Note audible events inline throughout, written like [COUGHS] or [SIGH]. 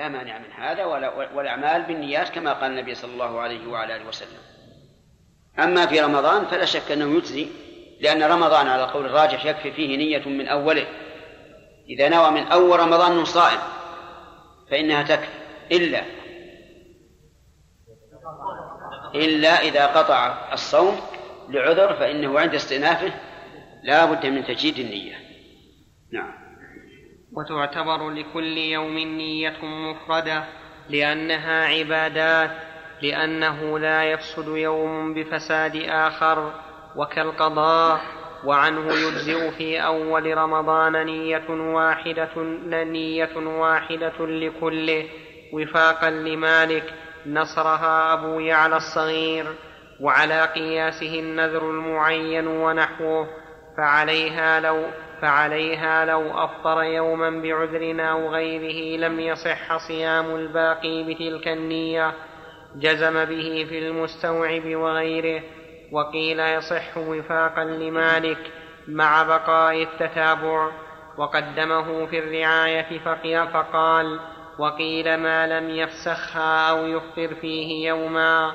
لا مانع من هذا ولا والأعمال بالنيات كما قال النبي صلى الله عليه وعلى آله وسلم. أما في رمضان فلا شك أنه يجزي لأن رمضان على قول الراجح يكفي فيه نية من أوله. إذا نوى من أول رمضان أنه صائم فإنها تكفي. إلا إلا إذا قطع الصوم لعذر فإنه عند استئنافه لا بد من تجديد النية. نعم. وتعتبر لكل يوم نية مفردة لأنها عبادات لأنه لا يفسد يوم بفساد آخر وكالقضاء وعنه يجزئ في أول رمضان نية واحدة نية واحدة لكله وفاقا لمالك نصرها أبو يعلى الصغير وعلى قياسه النذر المعين ونحوه فعليها لو فعليها لو أفطر يوما بعذر أو غيره لم يصح صيام الباقي بتلك النية. جزم به في المستوعب وغيره. وقيل يصح وفاقا لمالك مع بقاء التتابع. وقدمه في الرعاية فقال وقيل ما لم يفسخها أو يفطر فيه يوما.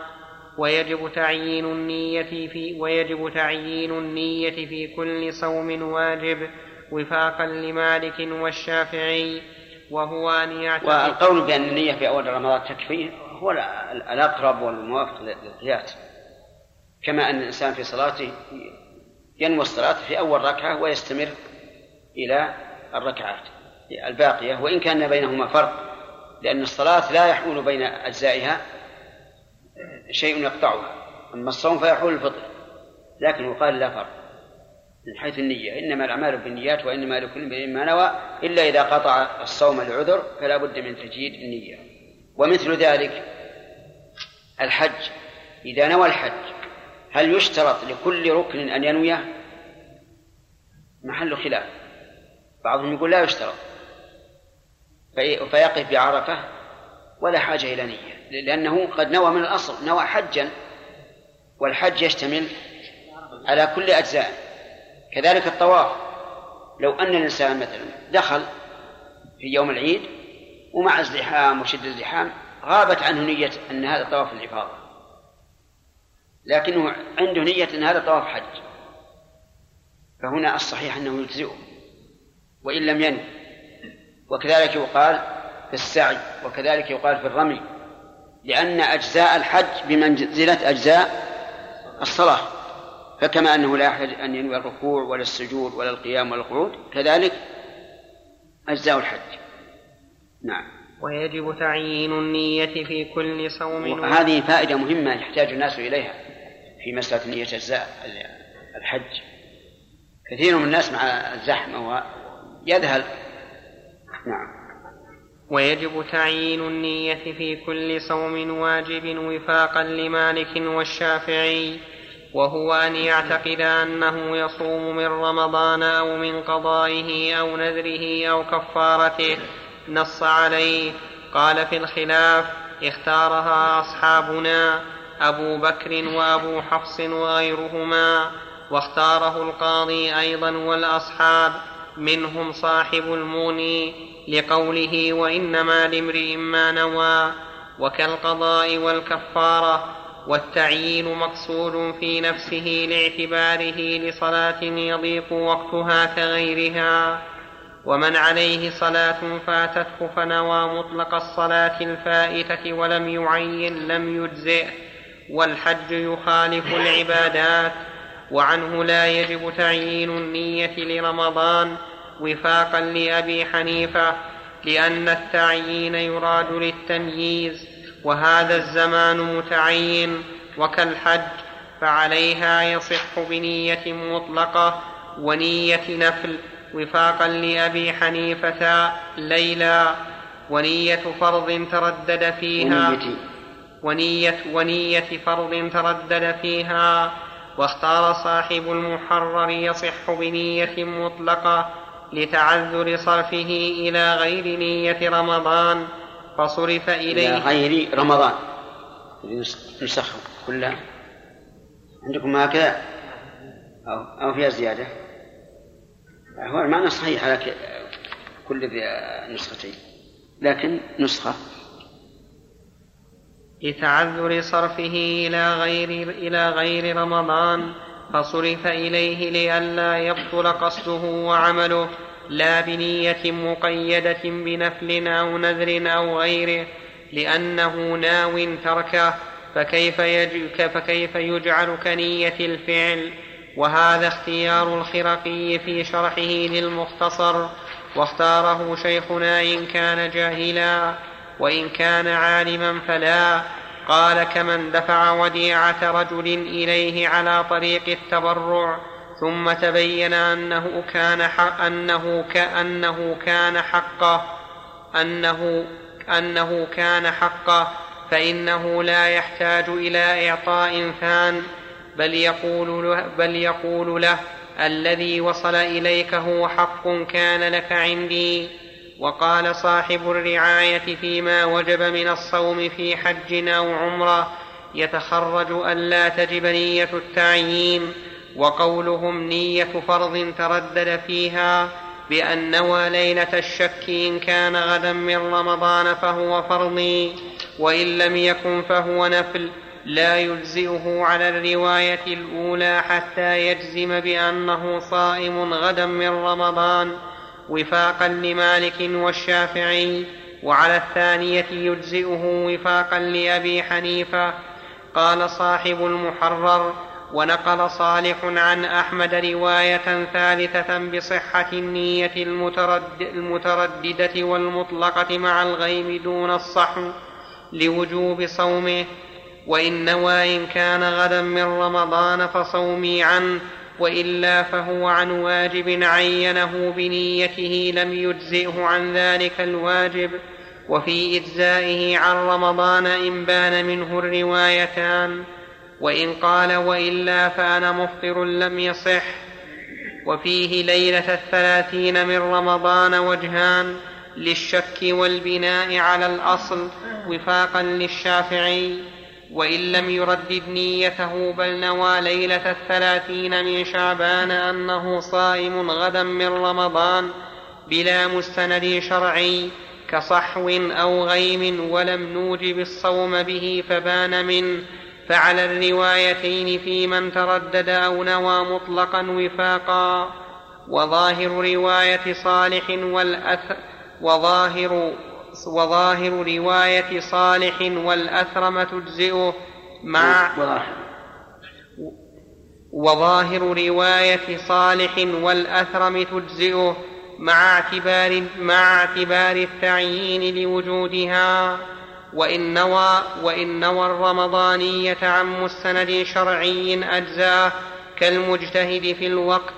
ويجب تعيين النية في ويجب تعيين النية في كل صوم واجب وفاقا لمالك والشافعي وهو أن يعتقد والقول بأن النية في أول رمضان تكفي هو الأقرب والموافق للقياس. كما أن الإنسان في صلاته ينوي الصلاة في أول ركعة ويستمر إلى الركعات الباقية وإن كان بينهما فرق لأن الصلاة لا يحول بين أجزائها شيء يقطعها أما الصوم فيحول الفطر لكن يقال لا فرق من حيث النية. إنما الأعمال بالنيات وإنما لكل امرئ ما نوى إلا إذا قطع الصوم لعذر فلا بد من تجديد النية. ومثل ذلك الحج. إذا نوى الحج هل يشترط لكل ركن أن ينويه؟ محل خلاف. بعضهم يقول لا يشترط. فيقف بعرفة ولا حاجة إلى نية لأنه قد نوى من الأصل نوى حجا والحج يشتمل على كل أجزاء. كذلك الطواف لو أن الإنسان مثلا دخل في يوم العيد ومع ازدحام وشد الزحام غابت عنه نية أن هذا طواف الإفاضة لكنه عنده نية أن هذا طواف حج. فهنا الصحيح أنه يجزئه وإن لم ينوي. وكذلك يقال السعي وكذلك يقال في الرمي لأن أجزاء الحج بمنزلة أجزاء الصلاة فكما أنه لا يحتاج أن ينوي الركوع ولا السجود ولا القيام ولا القعود كذلك أجزاء الحج. نعم. ويجب تعيين النية في كل صوم. هذه فائدة مهمة يحتاج الناس إليها في مسألة نية أجزاء الحج. كثير من الناس مع الزحمة يذهل. نعم. ويجب تعيين النية في كل صوم واجب وفاقا لمالك والشافعي وهو أن يعتقد أنه يصوم من رمضان أو من قضائه أو نذره أو كفارته. نص عليه. قال في الخلاف اختارها أصحابنا أبو بكر وأبو حفص وغيرهما واختاره القاضي أيضا والأصحاب منهم صاحب المغني لقوله وإنما لامرئ ما نوى وكالقضاء والكفارة والتعيين مقصود في نفسه لاعتباره لصلاة يضيق وقتها كغيرها ومن عليه صلاة فاتته فنوى مطلق الصلاة الفائتة ولم يعين لم يجزئ والحج يخالف العبادات وعنه لا يجب تعيين النية لرمضان وفاقا لأبي حنيفة لأن التعيين يراد للتمييز وهذا الزمان متعين وكالحج فعليها يصح بنية مطلقة ونية نفل. وفاقا لأبي حنيفة ليلا ونية فرض تردد فيها ونية ونية فرض تردد فيها واختار صاحب المحرر يصح بنية مطلقة لتعذر صرفه إلى غير نية رمضان فصرف إليه. إلى غير رمضان. نسخ كلها. عندكم هكذا؟ أو, أو فيها زيادة. هو المعنى صحيح على كل النسختين لكن نسخة. لتعذر صرفه إلى غير إلى غير رمضان فصرف إليه لئلا يبطل قصده وعمله لا بنية مقيدة بنفل أو نذر أو غيره لأنه ناو تركه فكيف, فكيف يجعل كنية الفعل؟ وهذا اختيار الخرقي في شرحه للمختصر واختاره شيخنا إن كان جاهلا وإن كان عالما فلا. قال كمن دفع وديعة رجل إليه على طريق التبرع ثم تبين أنه كان حق أنه كأنه كان حقه أنه أنه كان حقه فإنه لا يحتاج إلى إعطاء ثان بل يقول له, بل يقول له الذي وصل إليك هو حق كان لك عندي. وقال صاحب الرعاية فيما وجب من الصوم في حج أو عمرة يتخرج ألا تجب نية التعيين وقولهم نية فرض تردد فيها بأن نوى ليلة الشك إن كان غدا من رمضان فهو فرضي وإن لم يكن فهو نفل لا يجزئه على الرواية الأولى حتى يجزم بأنه صائم غدا من رمضان. وفاقا لمالك والشافعي وعلى الثانية يجزئه وفاقا لأبي حنيفة. قال صاحب المحرر ونقل صالح عن أحمد رواية ثالثة بصحة النية المترد المترددة والمطلقة مع الغيم دون الصحو لوجوب صومه. وإن نوى إن كان غدا من رمضان فصومي عنه وإلا فهو عن واجب عينه بنيته لم يجزئه عن ذلك الواجب وفي إجزائه عن رمضان إن بان منه الروايتان. وإن قال وإلا فأنا مفطر لم يصح. وفيه ليلة الثلاثين من رمضان وجهان للشك والبناء على الأصل وفاقا للشافعي. وإن لم يردد نيته بل نوى ليلة الثلاثين من شعبان أنه صائم غدا من رمضان بلا مستند شرعي كصحو أو غيم ولم نوجب الصوم به فبان منه. فعلى الروايتين في من تردد أو نوى مطلقا وفاقا. وظاهر رواية صالح والأثر وظاهر وظاهر رواية صالح والأثرم تجزئه مع وظاهر. رواية صالح والأثرم تجزئه مع اعتبار مع اعتبار التعيين لوجودها. وإن نوى وإن نوى الرمضانية عن مستند شرعي أجزاه كالمجتهد في الوقت.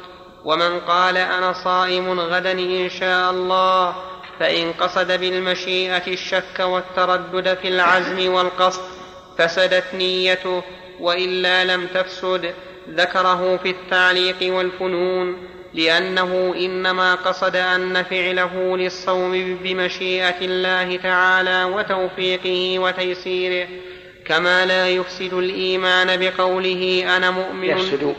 ومن قال أنا صائم غدا إن شاء الله فإن قصد بالمشيئة الشك والتردد في العزم والقصد فسدت نيته وإلا لم تفسد. ذكره في التعليق والفنون لأنه إنما قصد أن فعله للصوم بمشيئة الله تعالى وتوفيقه وتيسيره. كما لا يفسد الإيمان بقوله أنا مؤمن. يفسد.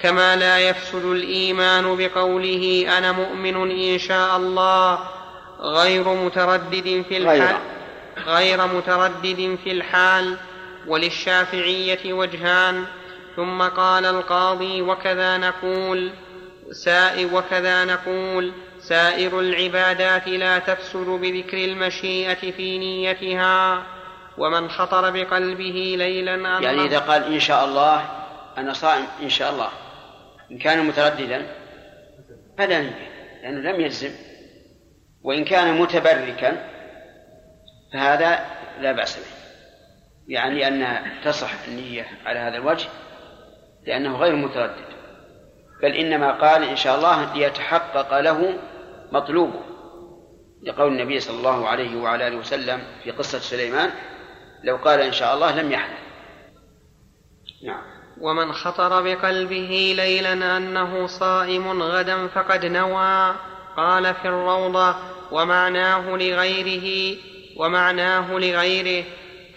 كما لا يفسد الإيمان بقوله أنا مؤمن إن شاء الله. غير متردد في الحال غير. متردد في الحال وللشافعية وجهان. ثم قال القاضي وكذا نقول سائر وكذا نقول سائر العبادات لا تفسد بذكر المشيئة في نيتها ومن خطر بقلبه ليلا أن يعني إذا قال إن شاء الله أنا صائم إن شاء الله. إن كان مترددا فلا نية لأنه لم يجزم وإن كان متبركا فهذا لا بأس به. يعني أن تصح النية على هذا الوجه لأنه غير متردد. بل إنما قال إن شاء الله ليتحقق له مطلوبه. لقول النبي صلى الله عليه وعلى آله وسلم في قصة سليمان لو قال إن شاء الله لم يحدث. نعم. ومن خطر بقلبه ليلا أنه صائم غدا فقد نوى. قال في الروضة ومعناه لغيره ومعناه لغيره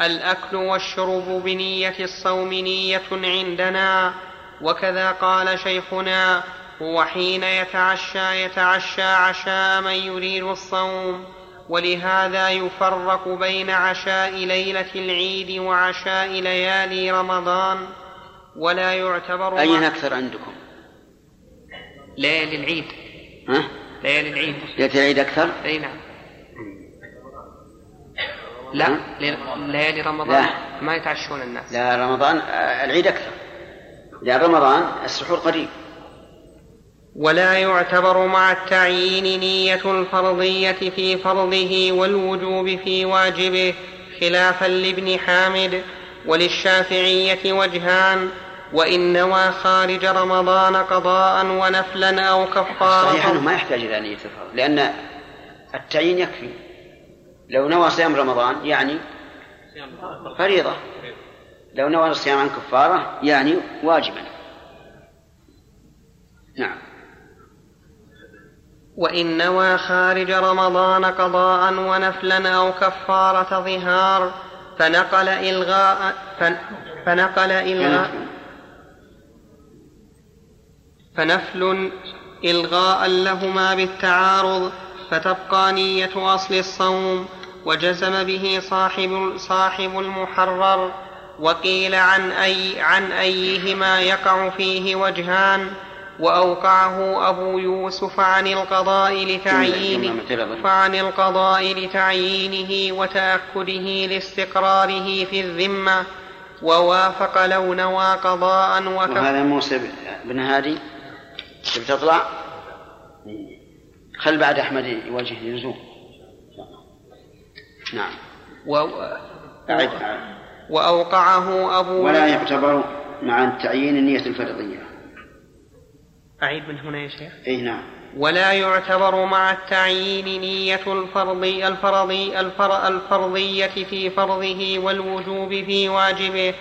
الأكل والشرب بنية الصوم نية عندنا وكذا قال شيخنا هو حين يتعشى يتعشى عشاء من يريد الصوم ولهذا يفرق بين عشاء ليلة العيد وعشاء ليالي رمضان ولا يعتبر أين أكثر عندكم؟ ليالي العيد ها؟ ليالي العيد ليلة العيد أكثر؟ أي نعم. لا ليالي رمضان. لا. ما يتعشون الناس. لا رمضان آه، العيد أكثر. لأن رمضان السحور قريب. ولا يعتبر مع التعيين نية الفرضية في فرضه والوجوب في واجبه خلافا لابن حامد وللشافعية وجهان. وإن نوى خارج رمضان قضاء ونفلا أو كفارة. صحيح أنه ما يحتاج إلى نية الفرض لأن التعيين يكفي. لو نوى صيام رمضان يعني فريضة. لو نوى الصيام عن كفارة يعني واجبا. نعم. وإن نوى خارج رمضان قضاء ونفلا أو كفارة ظهار فنقل إلغاء فنقل إلغاء فنفل إلغاء لهما بالتعارض فتبقى نية أصل الصوم وجزم به صاحب صاحب المحرر وقيل عن أي عن أيهما يقع فيه وجهان وأوقعه أبو يوسف عن القضاء لتعيينه فعن القضاء لتعيينه وتأكده لاستقراره في الذمة ووافق لو نوى قضاء وكف وهذا موسى بن هادي. تطلع خل بعد أحمد يوجه يلزوم نعم. و... أعد. وأوقعه أبو ولا يعتبر مع التعيين النية الفرضية. أعيد من هنا يا شيخ. أي نعم. ولا يعتبر مع التعيين نية الفرضي الفرضي الفر الفرضية في فرضه والوجوب في واجبه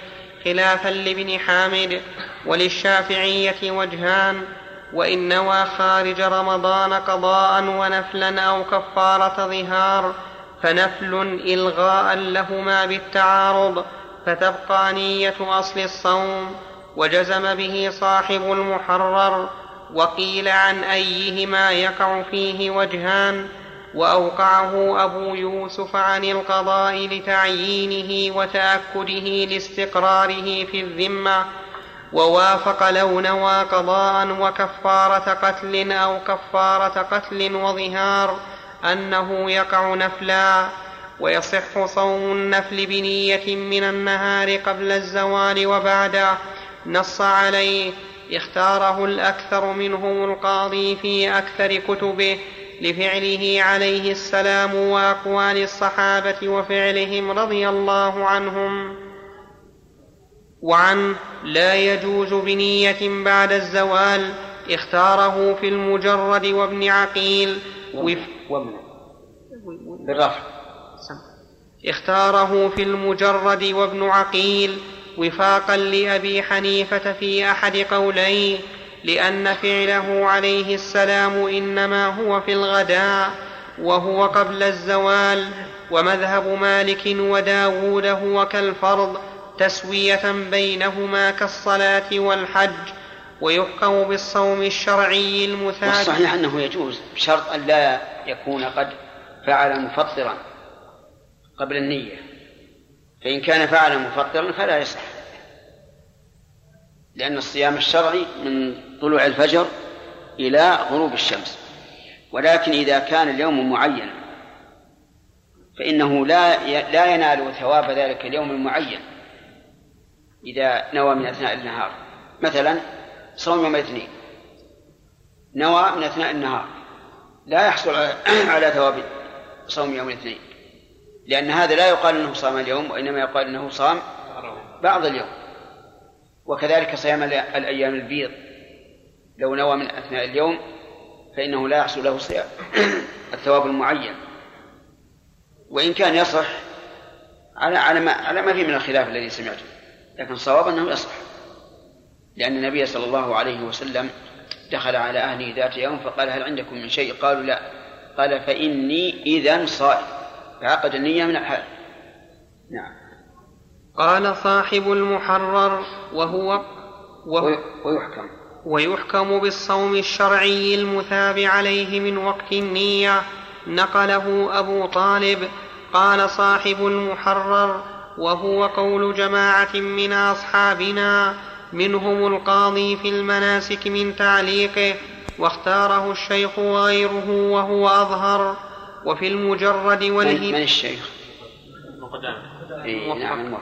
خلافا لابن حامد وللشافعية وجهان. وإن نوى خارج رمضان قضاء ونفلا أو كفارة ظهار فنفل إلغاء لهما بالتعارض فتبقى نية أصل الصوم وجزم به صاحب المحرر وقيل عن أيهما يقع فيه وجهان وأوقعه أبو يوسف عن القضاء لتعيينه وتأكده لاستقراره في الذمة ووافق لو نوى قضاء وكفارة قتل أو كفارة قتل وظهار أنه يقع نفلا ويصح صوم النفل بنية من النهار قبل الزوال وبعده نص عليه اختاره الأكثر منهم القاضي في أكثر كتبه لفعله عليه السلام وأقوال الصحابة وفعلهم رضي الله عنهم. وعنه لا يجوز بنية بعد الزوال اختاره في المجرد وابن عقيل. وف... بالرفع اختاره في المجرد وابن عقيل وفاقا لأبي حنيفة في أحد قوليه لأن فعله عليه السلام إنما هو في الغداء وهو قبل الزوال ومذهب مالك وداود هو كالفرض تسوية بينهما كالصلاة والحج ويحكم بالصوم الشرعي المثابر والصحيح أنه يجوز بشرط أن لا يكون قد فعل مفطرا قبل النية. فإن كان فعل مفطرا فلا يصح لأن الصيام الشرعي من طلوع الفجر إلى غروب الشمس. ولكن إذا كان اليوم معينا فإنه لا لا ينال ثواب ذلك اليوم المعين. إذا نوى من أثناء النهار. مثلا صوم يوم الاثنين. نوى من أثناء النهار. لا يحصل على ثواب صوم يوم الاثنين. لأن هذا لا يقال أنه صام اليوم وإنما يقال أنه صام بعض اليوم. وكذلك صيام الأيام البيض. لو نوى من أثناء اليوم فإنه لا يحصل له صيام. [COUGHS] الثواب المعين. وإن كان يصح على على ما على ما فيه من الخلاف الذي سمعته. لكن الصواب أنه يصح. لأن النبي صلى الله عليه وسلم دخل على أهله ذات يوم فقال هل عندكم من شيء؟ قالوا لا. قال فإني إذا صائم. فعقد النية من الحال. نعم. قال صاحب المحرر وهو, وهو ويحكم. ويحكم بالصوم الشرعي المثاب عليه من وقت النية. نقله أبو طالب. قال صاحب المحرر وهو قول جماعة من أصحابنا منهم القاضي في المناسك من تعليقه واختاره الشيخ وغيره وهو أظهر وفي المجرد والهداية من الشيخ؟ إيه نعم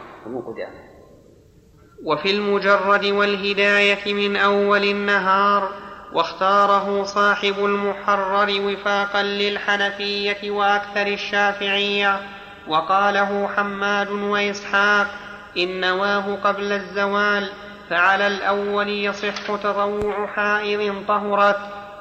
وفي المجرد والهداية من أول النهار واختاره صاحب المحرر وفاقا للحنفية وأكثر الشافعية. وقاله حماد وإسحاق إن نواه قبل الزوال فعلى الأول يصح تطوع حائض طهرت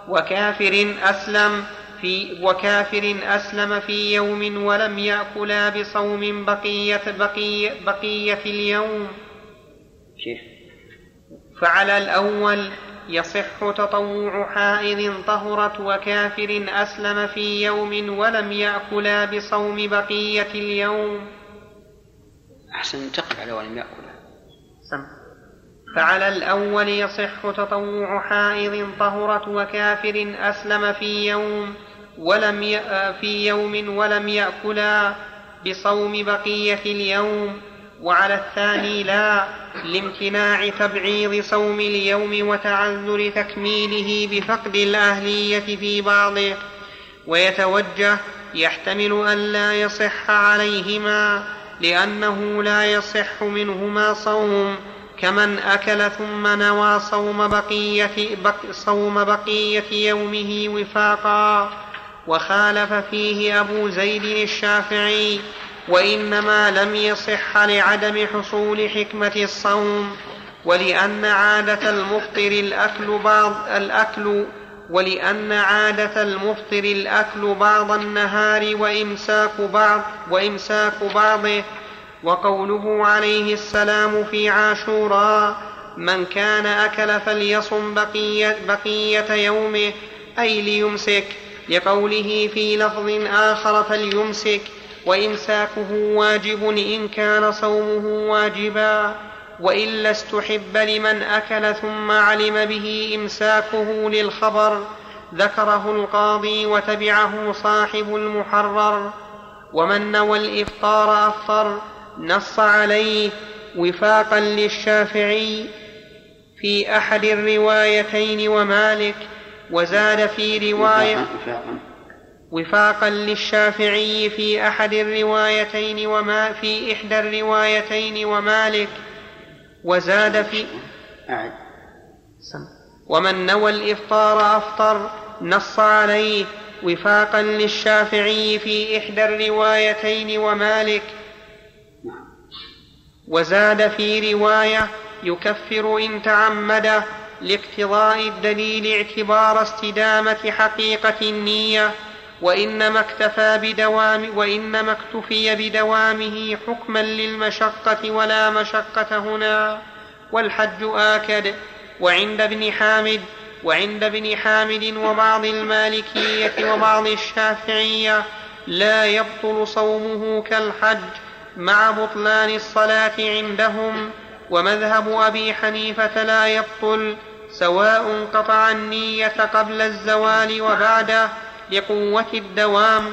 وكافر أسلم في وكافر أسلم في يوم ولم يأكلا بصوم بقية بقية, بقية اليوم؟ فعلى الأول يصح تطوع حائض طهرت وكافر أسلم في يوم ولم يأكلا بصوم بقية اليوم. أحسن تقف على ولم يأكلا. سم. فعلى الأول يصح تطوع حائض طهرت وكافر أسلم في يوم ولم في يوم ولم يأكلا بصوم بقية اليوم. وعلى الثاني لا لامتناع تبعيض صوم اليوم وتعذر تكميله بفقد الأهلية في بعضه. ويتوجه يحتمل أن لا يصح عليهما لأنه لا يصح منهما صوم كمن أكل ثم نوى صوم بقية, بق صوم بقية يومه وفاقا. وخالف فيه أبو زيد الشافعي وإنما لم يصح لعدم حصول حكمة الصوم ولأن عادة المفطر الأكل بعض الأكل ولأن عادة المفطر الأكل بعض النهار وإمساك بعض وإمساك بعضه وقوله عليه السلام في عاشوراء من كان أكل فليصم بقية, بقية يومه أي ليمسك. لقوله في لفظ آخر فليمسك. وإمساكه واجب إن كان صومه واجبا وإلا استحب لمن أكل ثم علم به إمساكه للخبر ذكره القاضي وتبعه صاحب المحرر. ومن نوى الإفطار أفطر نص عليه وفاقا للشافعي. في أحد الروايتين ومالك وزاد في رواية وفاقا. للشافعي في أحد الروايتين وما في إحدى الروايتين ومالك وزاد في ومن نوى الإفطار أفطر نص عليه وفاقا للشافعي في إحدى الروايتين ومالك. وزاد في رواية يكفر إن تعمده لاقتضاء الدليل اعتبار استدامة حقيقة النية. وإنما اكتفى بدوام وإنما اكتفي بدوامه حكما للمشقة ولا مشقة هنا. والحج آكد. وعند ابن حامد وعند ابن حامد وبعض المالكية وبعض الشافعية لا يبطل صومه كالحج مع بطلان الصلاة عندهم. ومذهب أبي حنيفة لا يبطل سواء قطع النية قبل الزوال وبعده. لقوة الدوام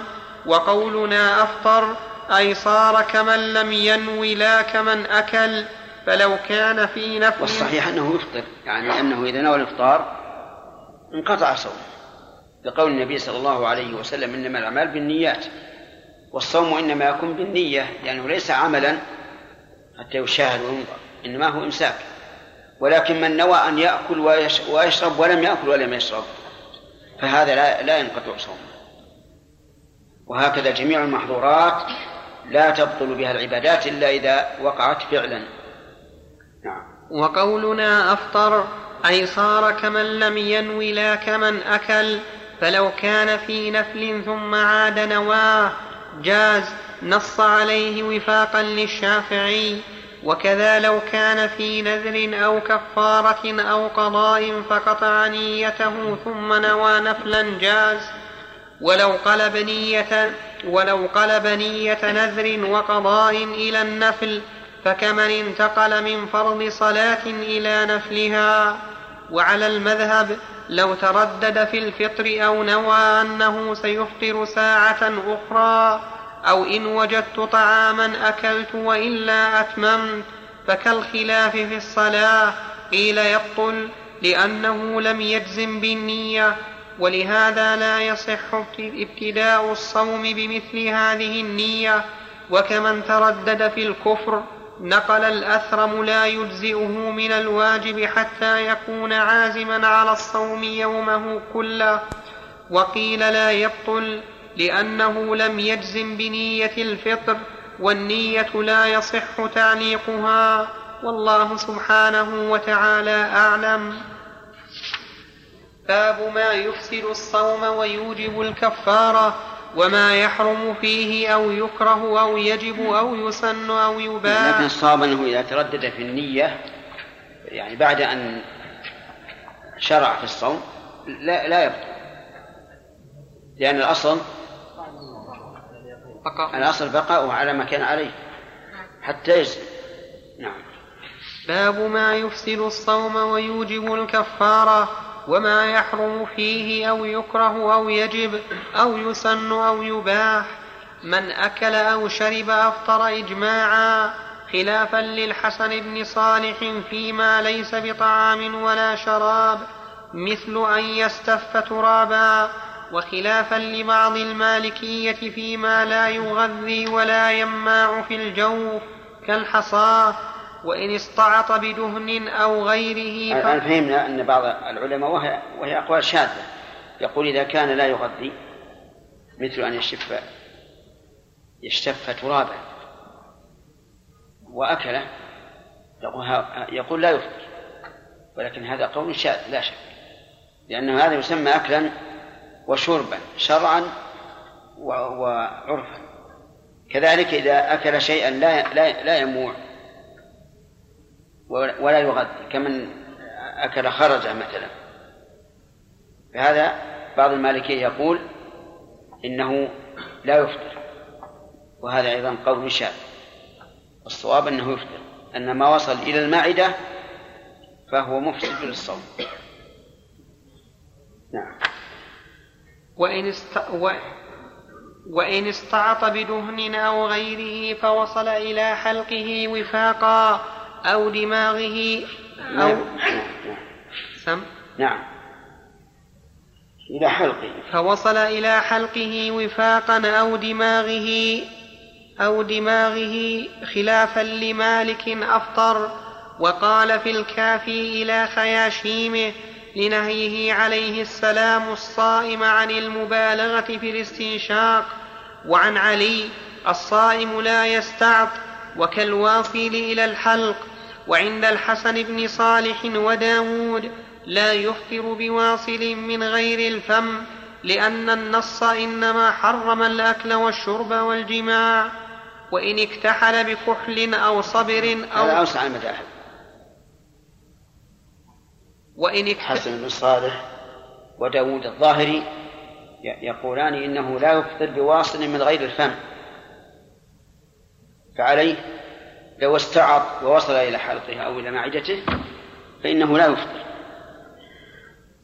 وقولنا أفطر أي صار كمن لم ينوي لا كمن أكل فلو كان في نفس والصحيح أنه يفطر يعني أنه إذا نوى الإفطار انقطع صومه. لقول النبي صلى الله عليه وسلم إنما الأعمال بالنيات والصوم إنما يكون بالنية يعني ليس عملا حتى يشاهد وينظر إنما هو إمساك. ولكن من نوى أن يأكل ويشرب ولم يأكل ولم يشرب فهذا لا, لا ينقطع صومه. وهكذا جميع المحظورات لا تبطل بها العبادات إلا إذا وقعت فعلا. نعم. وقولنا أفطر أي صار كمن لم ينوي لا كمن أكل فلو كان في نفل ثم عاد نواه جاز نص عليه وفاقا للشافعي. وكذا لو كان في نذر أو كفارة أو قضاء فقطع نيته ثم نوى نفلا جاز. ولو قلب نية ولو قلب نية نذر وقضاء إلى النفل فكمن انتقل من فرض صلاة إلى نفلها. وعلى المذهب لو تردد في الفطر أو نوى أنه سيفطر ساعة أخرى أو إن وجدت طعاما أكلت وإلا أتممت فكالخلاف في الصلاة. قيل يبطل لأنه لم يجزم بالنية ولهذا لا يصح ابتداء الصوم بمثل هذه النية. وكمن تردد في الكفر نقل الأثرم لا يجزئه من الواجب حتى يكون عازما على الصوم يومه كله. وقيل لا يبطل لأنه لم يجزم بنية الفطر والنية لا يصح تعليقها. والله سبحانه وتعالى أعلم. باب ما يفسد الصوم ويوجب الكفارة وما يحرم فيه أو يكره أو يجب أو يسن أو يباح لكن الصواب أنه إذا تردد في النية يعني بعد أن شرع في الصوم لا لا يبطل. لأن الأصل بقاء. الأصل بقاؤه على ما كان عليه. حتى يجزم نعم. باب ما يفسد الصوم ويوجب الكفارة وما يحرم فيه أو يكره أو يجب أو يسن أو يباح. من أكل أو شرب أفطر إجماعا خلافا للحسن بن صالح فيما ليس بطعام ولا شراب مثل أن يستف ترابا. وخلافا لبعض المالكية فيما لا يغذي ولا يماع في الجوف كالحصاة وإن استعط بدهن أو غيره الآن فهمنا أن بعض العلماء وهي, وهي أقوال شاذة. يقول إذا كان لا يغذي مثل أن يشف يشتف ترابا وأكله يقول لا يفطر ولكن هذا قول شاذ لا شك. لأنه هذا يسمى أكلا وشربا شرعا وعرفا كذلك إذا أكل شيئا لا لا لا يموع ولا يغذي كمن أكل خرجا مثلا. فهذا بعض المالكية يقول إنه لا يفطر وهذا أيضا قول شاذ. الصواب أنه يفطر أن ما وصل إلى المعدة فهو مفسد للصوم. نعم. وإن, است... و... وإن استعط بدهن أو غيره فوصل إلى حلقه وفاقا أو دماغه أو نعم. سم؟ نعم. إلى حلقه. فوصل إلى حلقه وفاقا أو دماغه أو دماغه خلافا لمالك أفطر وقال في الكافي إلى خياشيمه لنهيه عليه السلام الصائم عن المبالغة في الاستنشاق وعن علي الصائم لا يستعط وكالواصل إلى الحلق وعند الحسن بن صالح وداود لا يفطر بواصل من غير الفم لأن النص إنما حرم الأكل والشرب والجماع وإن اكتحل بكحل أو صبر أو أوسع المذاهب. وإن حسن بن صالح وداود الظاهري يقولان إنه لا يفطر بواصل من غير الفم. فعليه لو استعط ووصل إلى حلقه أو إلى معدته فإنه لا يفطر.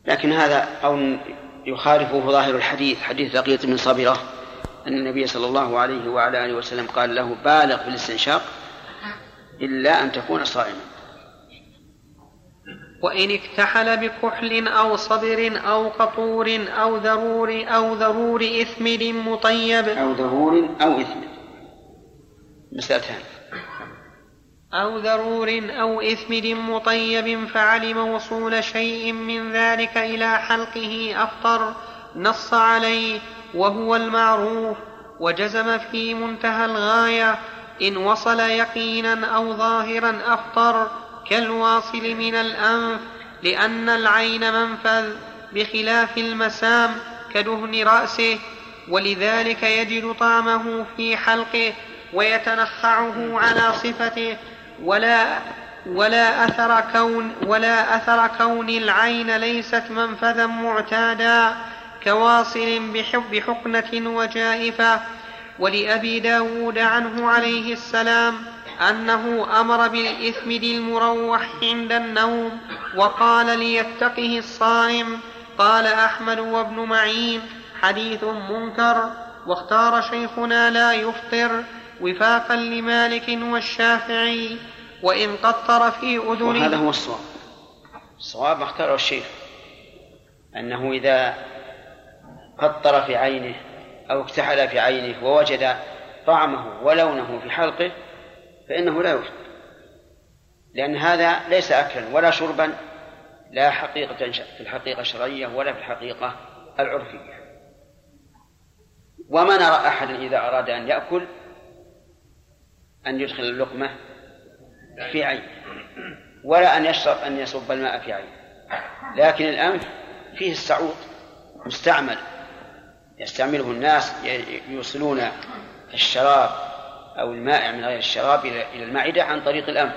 لكن هذا قول يخالفه ظاهر الحديث حديث لقية من صبرة أن النبي صلى الله عليه وعلى آله وسلم قال له بالغ في الاستنشاق إلا أن تكون صائما. وإن اكتحل بكحل أو صبر أو قطور أو ذرور أو ذرور إثمد مطيب. أو ذرور أو إثمد مسألتان. أو ذرور أو إثمد مطيب فعلم وصول شيء من ذلك إلى حلقه أفطر نص عليه وهو المعروف وجزم في منتهى الغاية إن وصل يقينا أو ظاهرا أفطر كالواصل من الأنف لأن العين منفذ بخلاف المسام كدهن رأسه ولذلك يجد طعمه في حلقه ويتنخعه على صفته ولا ولا أثر كون ولا أثر كون العين ليست منفذا معتادا كواصل بحقنة وجائفة. ولأبي داود عنه عليه السلام أنه أمر بالإثم المروح عند النوم وقال ليتقه الصائم قال أحمد وابن معين حديث منكر واختار شيخنا لا يفطر وفاقا لمالك والشافعي وإن قطر في أذنه. وهذا هو الصواب. الصواب اختاره الشيخ أنه إذا قطر في عينه أو اكتحل في عينه ووجد طعمه ولونه في حلقه فإنه لا يفطر لأن هذا ليس أكلا ولا شربا لا حقيقة في الحقيقة الشرعية ولا في الحقيقة العرفية. وما نرى أحدا إذا أراد أن يأكل أن يدخل اللقمة في عينه ولا أن يشرب أن يصب الماء في عينه لكن الأنف فيه السعود مستعمل. يستعمله الناس يوصلون الشراب أو المائع من غير الشراب إلى المعدة عن طريق الأنف.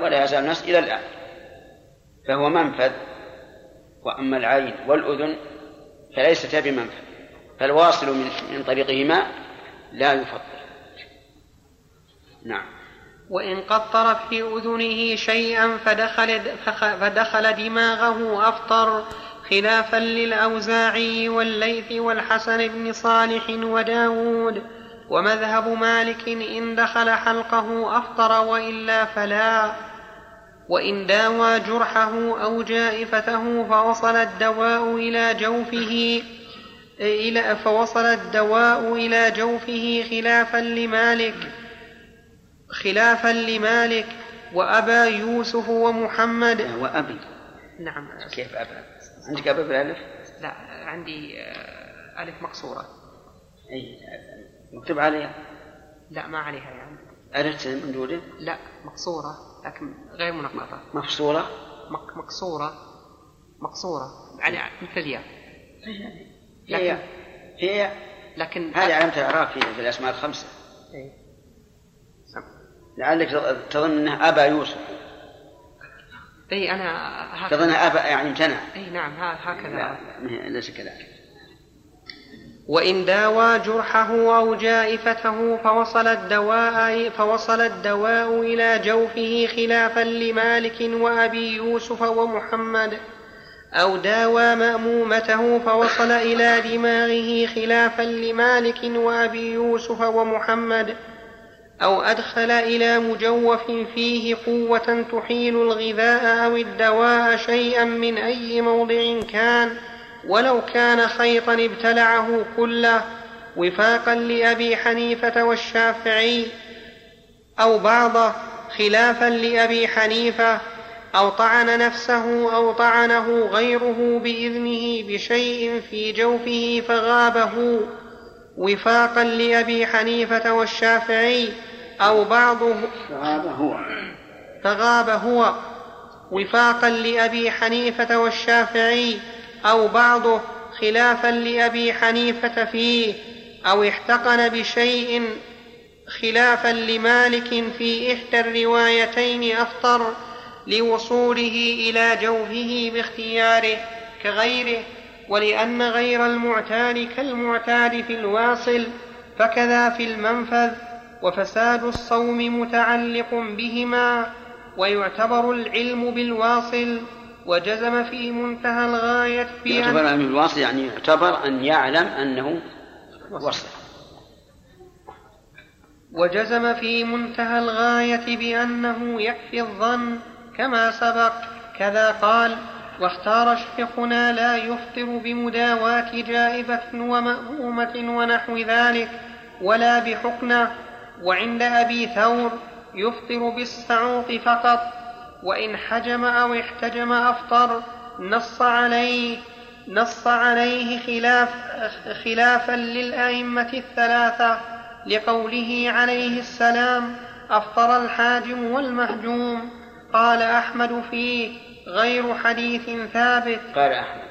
ولا يزال الناس إلى الآن. فهو منفذ. وأما العين والأذن فليست بمنفذ. فالواصل من من طريقهما لا يفطر نعم. وإن قطر في أذنه شيئا فدخل, فدخل دماغه أفطر خلافا للأوزاعي والليث والحسن بن صالح وداود. ومذهب مالك إن دخل حلقه أفطر وإلا فلا. وإن داوى جرحه أو جائفته فوصل الدواء إلى جوفه إلى فوصل الدواء إلى جوفه خلافا لمالك. خلافا لمالك وأبا يوسف ومحمد. وأبي. نعم. كيف أبا؟ عندك أبا بالألف لا عندي آه، ألف مقصورة. أي مكتوب عليها؟ لا ما عليها يعني. ألف من دونه لا مقصورة لكن غير منقطة. مفصولة مك مقصورة مقصورة. يعني مثل الياء هي. هي. لكن هذه علامة الإعراب في, في الأسماء الخمسة. إيه. لعلك تظن أنه أبا يوسف. اي أنا هكذا. تظن أبا يعني امتنع. اي نعم هكذا. لا ليس كذلك. وإن داوى جرحه أو جائفته فوصل الدواء فوصل الدواء إلى جوفه خلافا لمالك وأبي يوسف ومحمد. أو داوى مأمومته فوصل إلى دماغه خلافا لمالك وأبي يوسف ومحمد. أو أدخل إلى مجوف فيه قوة تحيل الغذاء أو الدواء شيئا من أي موضع كان. ولو كان خيطا ابتلعه كله وفاقا لأبي حنيفة والشافعي أو بعضه خلافا لأبي حنيفة أو طعن نفسه أو طعنه غيره بإذنه بشيء في جوفه فغابه وفاقا لأبي حنيفة والشافعي أو بعضه فغاب هو. فغاب هو. وفاقا لأبي حنيفة والشافعي أو بعضه خلافا لأبي حنيفة فيه أو احتقن بشيء خلافا لمالك في إحدى الروايتين أفطر لوصوله إلى جوفه باختياره كغيره ولأن غير المعتاد كالمعتاد في الواصل فكذا في المنفذ وفساد الصوم متعلق بهما ويعتبر العلم بالواصل وجزم في منتهى الغاية بأن يعتبر العلم بالواصل يعني يعتبر أن يعلم أنه وصل. وجزم في منتهى الغاية بأنه يكفي الظن كما سبق كذا قال واختار شيخنا لا يفطر بمداواة جائبة ومأمومة ونحو ذلك ولا بحقنة وعند أبي ثور يفطر بالسعوط فقط. وإن حجم أو احتجم أفطر نص عليه نص عليه خلاف خلافا للأئمة الثلاثة لقوله عليه السلام أفطر الحاجم والمهجوم قال أحمد فيه غير حديث ثابت. قال أحمد.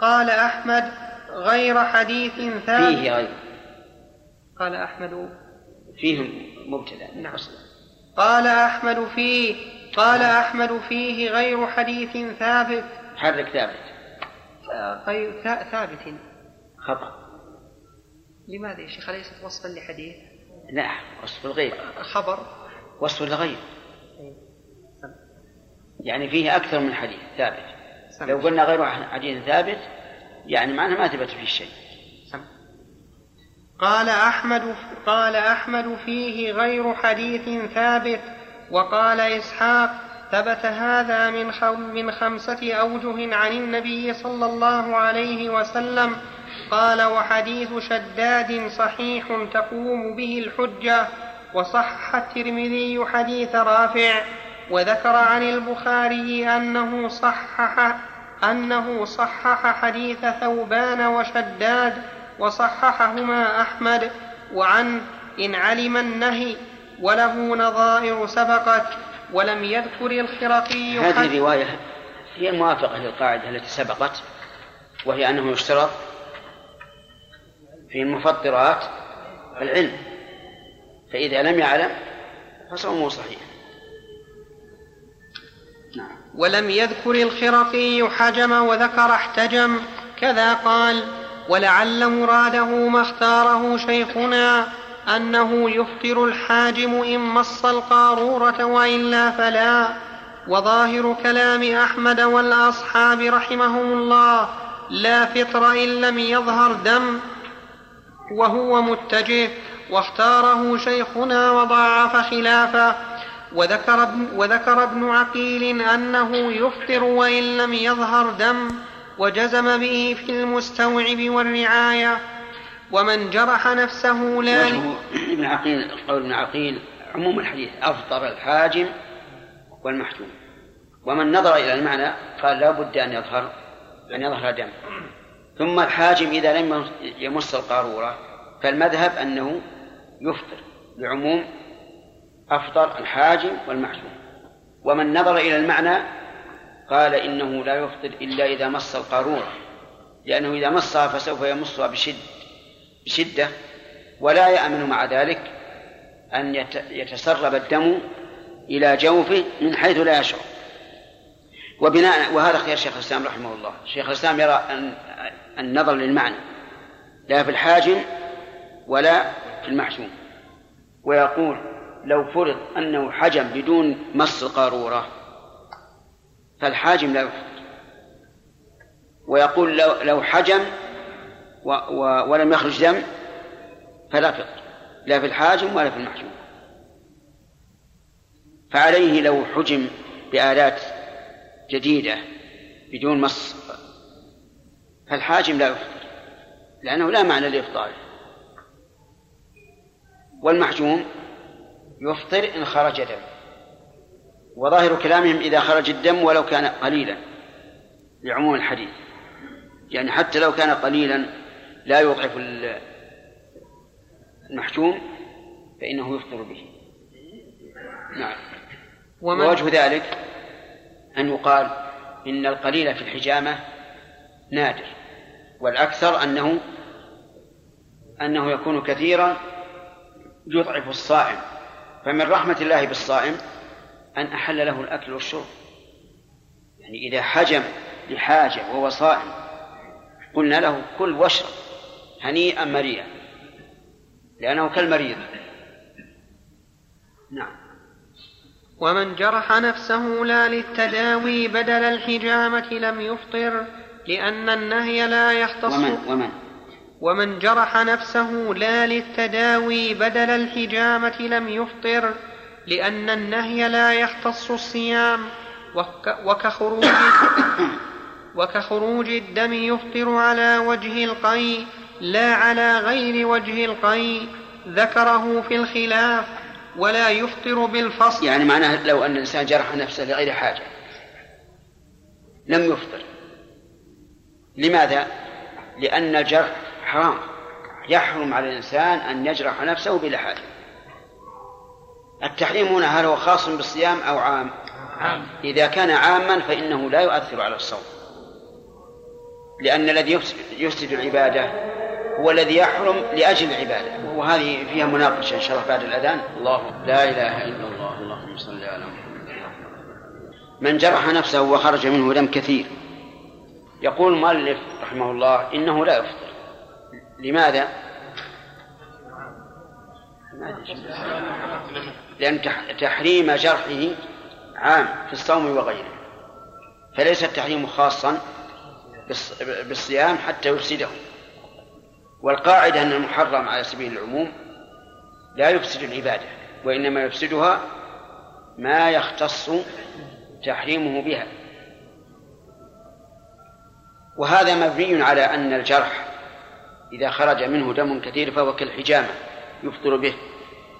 قال أحمد غير حديث ثابت. فيه غير. قال أحمد فيه مبتدأ. نعم. قال أحمد فيه قال أحمد فيه غير حديث ثابت. حرك ثابت. غير ثابت. خطأ. لماذا يا شيخ؟ أليست وصفا لحديث؟ لا وصف الغير خبر. وصف الغير يعني فيه أكثر من حديث ثابت. لو قلنا غير حديث ثابت يعني معناه ما ثبت فيه شيء. قال أحمد قال أحمد فيه غير حديث ثابت. وقال إسحاق ثبت هذا من من خمسة أوجه عن النبي صلى الله عليه وسلم. قال وحديث شداد صحيح تقوم به الحجة وصح الترمذي حديث رافع. وذكر عن البخاري أنه صحح أنه صحح حديث ثوبان وشداد وصححهما أحمد. وعن إن علم النهي وله نظائر سبقت ولم يذكر الخرقي هذه الرواية هي الموافقة للقاعدة التي سبقت وهي أنه يشترط في المفطرات العلم فإذا لم يعلم فصومه صحيح نعم. ولم يذكر الخرقي حجم وذكر احتجم كذا قال ولعل مراده ما اختاره شيخنا أنه يفطر الحاجم إن مص القارورة وإلا فلا. وظاهر كلام أحمد والأصحاب رحمهم الله لا فطر إن لم يظهر دم. وهو متجه واختاره شيخنا وضاعف خلافه. وذكر ابن, وذكر ابن عقيل أنه يفطر وإن لم يظهر دم. وجزم به في المستوعب والرعاية. ومن جرح نفسه لا ابن عقيل قول ابن عقيل عموم الحديث أفطر الحاجم والمحجوم. ومن نظر إلى المعنى قال لا بد أن يظهر أن يظهر دم. ثم الحاجم إذا لم يمس القارورة فالمذهب أنه يفطر لعموم أفطر الحاجم والمحجوم. ومن نظر إلى المعنى قال إنه لا يفطر إلا إذا مس القارورة لأنه إذا مسها فسوف يمسها بشد بشدة ولا يأمن مع ذلك أن يتسرب الدم إلى جوفه من حيث لا يشعر. وبناء وهذا خير شيخ الإسلام رحمه الله. شيخ الإسلام يرى أن النظر للمعنى لا في الحاجم ولا في المحجوم. ويقول لو فرض أنه حجم بدون مص القارورة فالحاجم لا يفطر ويقول لو, لو حجم و ولم يخرج دم فلا فطر لا في الحاجم ولا في المحجوم فعليه لو حجم بآلات جديدة بدون مص فالحاجم لا يفطر لأنه لا معنى لإفطاره والمحجوم يفطر إن خرج دم. وظاهر كلامهم إذا خرج الدم ولو كان قليلا لعموم الحديث. يعني حتى لو كان قليلا لا يضعف المحجوم فإنه يفطر به. نعم. ووجه ذلك أن يقال إن القليل في الحجامة نادر والأكثر أنه أنه يكون كثيرا يضعف الصائم. فمن رحمة الله بالصائم أن أحل له الأكل والشرب. يعني إذا حجم لحاجة وهو صائم قلنا له كل واشرب. هنيئا مريئا. لأنه كالمريض. نعم. ومن جرح نفسه لا للتداوي بدل الحجامة لم يفطر لأن النهي لا يختص. ومن؟ ومن؟ ومن جرح نفسه لا للتداوي بدل الحجامة لم يفطر لأن النهي لا يختص الصيام. وكخروج [COUGHS] وكخروج الدم يفطر على وجه القي لا على غير وجه القي ذكره في الخلاف ولا يفطر بالفصل. يعني معناه لو أن الإنسان جرح نفسه لغير حاجة لم يفطر. لماذا؟ لأن الجرح حرام. يحرم على الإنسان أن يجرح نفسه بلا حاجة. التحريم هنا هل هو خاص بالصيام أو عام؟ عام. إذا كان عاما فإنه لا يؤثر على الصوم لأن الذي يفسد العبادة هو الذي يحرم لأجل العبادة. وهذه فيها مناقشة إن شاء الله بعد الأذان. الله لا إله إلا الله اللهم صل على محمد. من جرح نفسه وخرج منه دم كثير. يقول المؤلف رحمه الله إنه لا يفطر. لماذا؟ لأن تحريم جرحه عام في الصوم وغيره. فليس التحريم خاصا بالصيام حتى يفسده. والقاعدة أن المحرم على سبيل العموم لا يفسد العبادة وإنما يفسدها ما يختص تحريمه بها. وهذا مبني على أن الجرح إذا خرج منه دم كثير فهو كالحجامة يفطر به.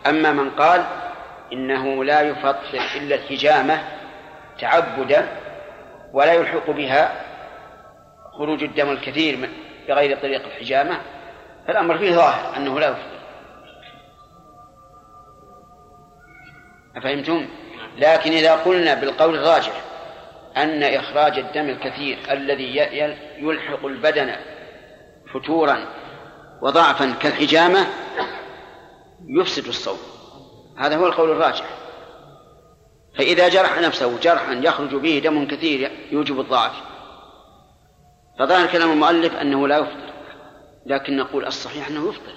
أما من قال إنه لا يفطر إلا الحجامة تعبدا ولا يلحق بها خروج الدم الكثير بغير طريق الحجامة فالأمر فيه ظاهر أنه لا يفطر أفهمتم؟ لكن إذا قلنا بالقول الراجح أن إخراج الدم الكثير الذي يلحق البدن فتورا وضعفا كالحجامة يفسد الصوم. هذا هو القول الراجح. فإذا جرح نفسه جرحا يخرج به دم كثير يوجب الضعف. فظاهر كلام المؤلف أنه لا يفطر لكن نقول الصحيح أنه يفطر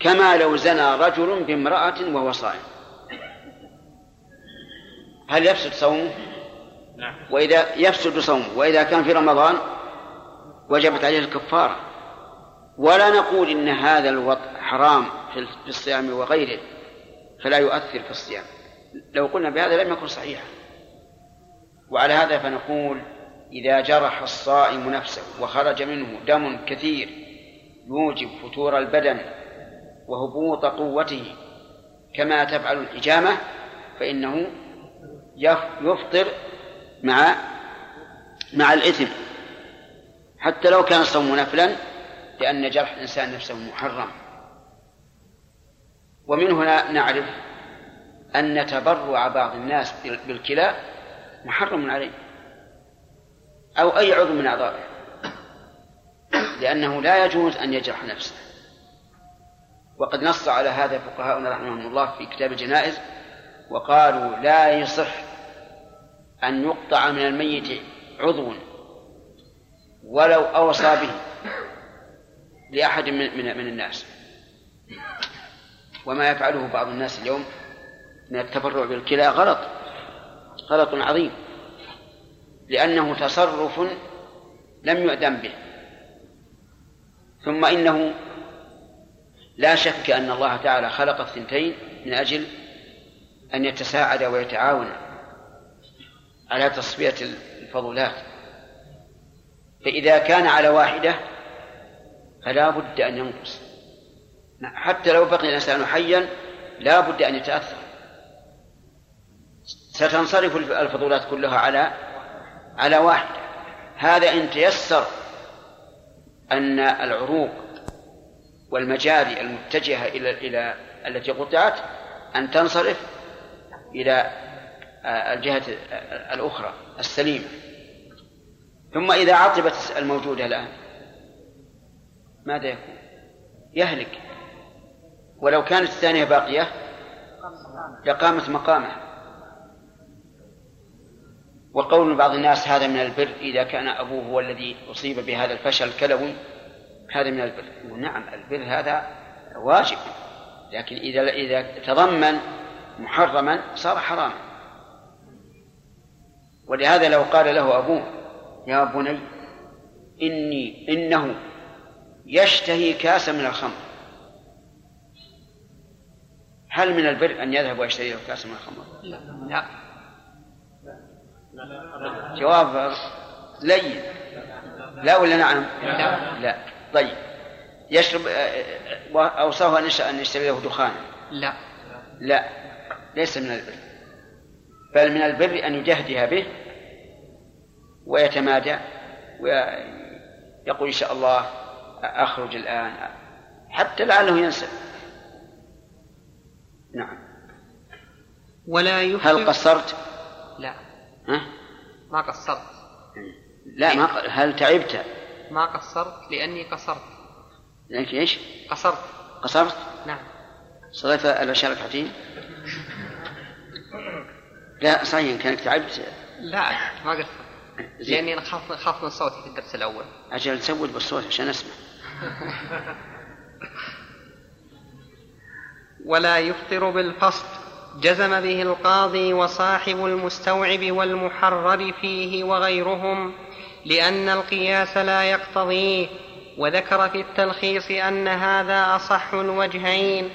كما لو زنى رجل بامرأة وهو صائم. هل يفسد صومه؟ نعم. وإذا يفسد صومه وإذا كان في رمضان وجبت عليه الكفارة. ولا نقول إن هذا الوضع حرام في الصيام وغيره فلا يؤثر في الصيام. لو قلنا بهذا لم يكن صحيحا. وعلى هذا فنقول إذا جرح الصائم نفسه وخرج منه دم كثير يوجب فتور البدن وهبوط قوته. كما تفعل الحجامة فإنه يفطر مع مع الإثم. حتى لو كان الصوم نفلا لأن جرح الإنسان نفسه محرم. ومن هنا نعرف أن تبرع بعض الناس بالكلى محرم عليه. أو أي عضو من أعضائه. لأنه لا يجوز أن يجرح نفسه. وقد نص على هذا فقهاؤنا رحمهم الله في كتاب الجنائز وقالوا لا يصح أن يقطع من الميت عضو ولو أوصى به لأحد من, من, الناس. وما يفعله بعض الناس اليوم من التبرع بالكلى غلط. غلط عظيم. لأنه تصرف لم يؤذن به. ثم إنه لا شك أن الله تعالى خلق الثنتين من أجل أن يتساعد ويتعاون على تصفية الفضولات فإذا كان على واحدة فلا بد أن ينقص. حتى لو بقي الإنسان حيا لا بد أن يتأثر. ستنصرف الفضولات كلها على على واحدة هذا إن تيسر أن العروق والمجاري المتجهة إلى إلى التي قطعت أن تنصرف إلى الجهة الأخرى السليمة. ثم إذا عطبت الموجودة الآن ماذا يكون؟ يهلك. ولو كانت الثانية باقية لقامت مقامه وقول بعض الناس هذا من البر إذا كان أبوه هو الذي أصيب بهذا الفشل الكلوي هذا من البر. نعم البر هذا واجب لكن إذا إذا تضمن محرما صار حراما. ولهذا لو قال له أبوه يا بني إني إنه يشتهي كاسا من الخمر. هل من البر أن يذهب ويشتري له كاسا من الخمر؟ لا. جواب لين. لا ولا نعم؟ لا. لا. طيب. يشرب أوصاه أن يشتري له دخان. لا. لا. ليس من البر. بل من البر أن يجهدها به ويتمادى ويقول إن شاء الله أخرج الآن. حتى لعله ينسى نعم. ولا يفطر هل قصرت؟ ها؟ ما قصرت. لا ما هل تعبت؟ ما قصرت لأني قصرت. لأنك إيش؟ قصرت. قصرت؟ نعم. صليت العشاء ركعتين؟ لا صحيح كانك تعبت. لا ما قلت. لأني أنا خاف خاف من صوتي في الدرس الأول. أجل تسود بالصوت عشان أسمع. ولا يفطر بالفصل. جزم به القاضي وصاحب المستوعب والمحرر فيه وغيرهم لأن القياس لا يقتضيه وذكر في التلخيص أن هذا أصح الوجهين.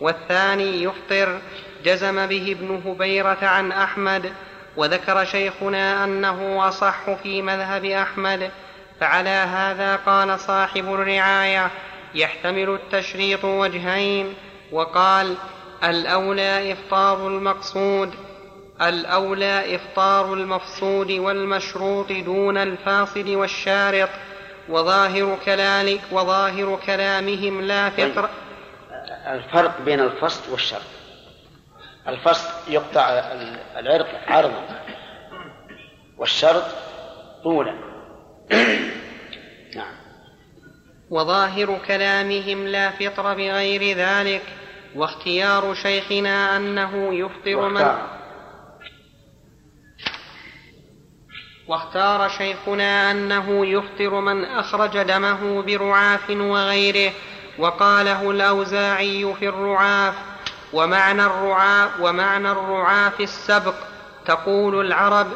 والثاني يفطر جزم به ابن هبيرة عن أحمد وذكر شيخنا أنه أصح في مذهب أحمد. فعلى هذا قال صاحب الرعاية يحتمل التشريط وجهين وقال الأولى إفطار المقصود الأولى إفطار المفصود والمشروط دون الفاصل والشارط وظاهر كلامك وظاهر كلامهم لا فطر الفرق بين الفصل والشرط. الفصل يقطع العرق عرضا والشرط طولا. نعم. وظاهر كلامهم لا فطر بغير ذلك واختيار شيخنا أنه يفطر من واختار. شيخنا أنه يفطر من أخرج دمه برعاف وغيره وقاله الأوزاعي في الرعاف ومعنى الرعاف ومعنى الرعاف السبق. تقول العرب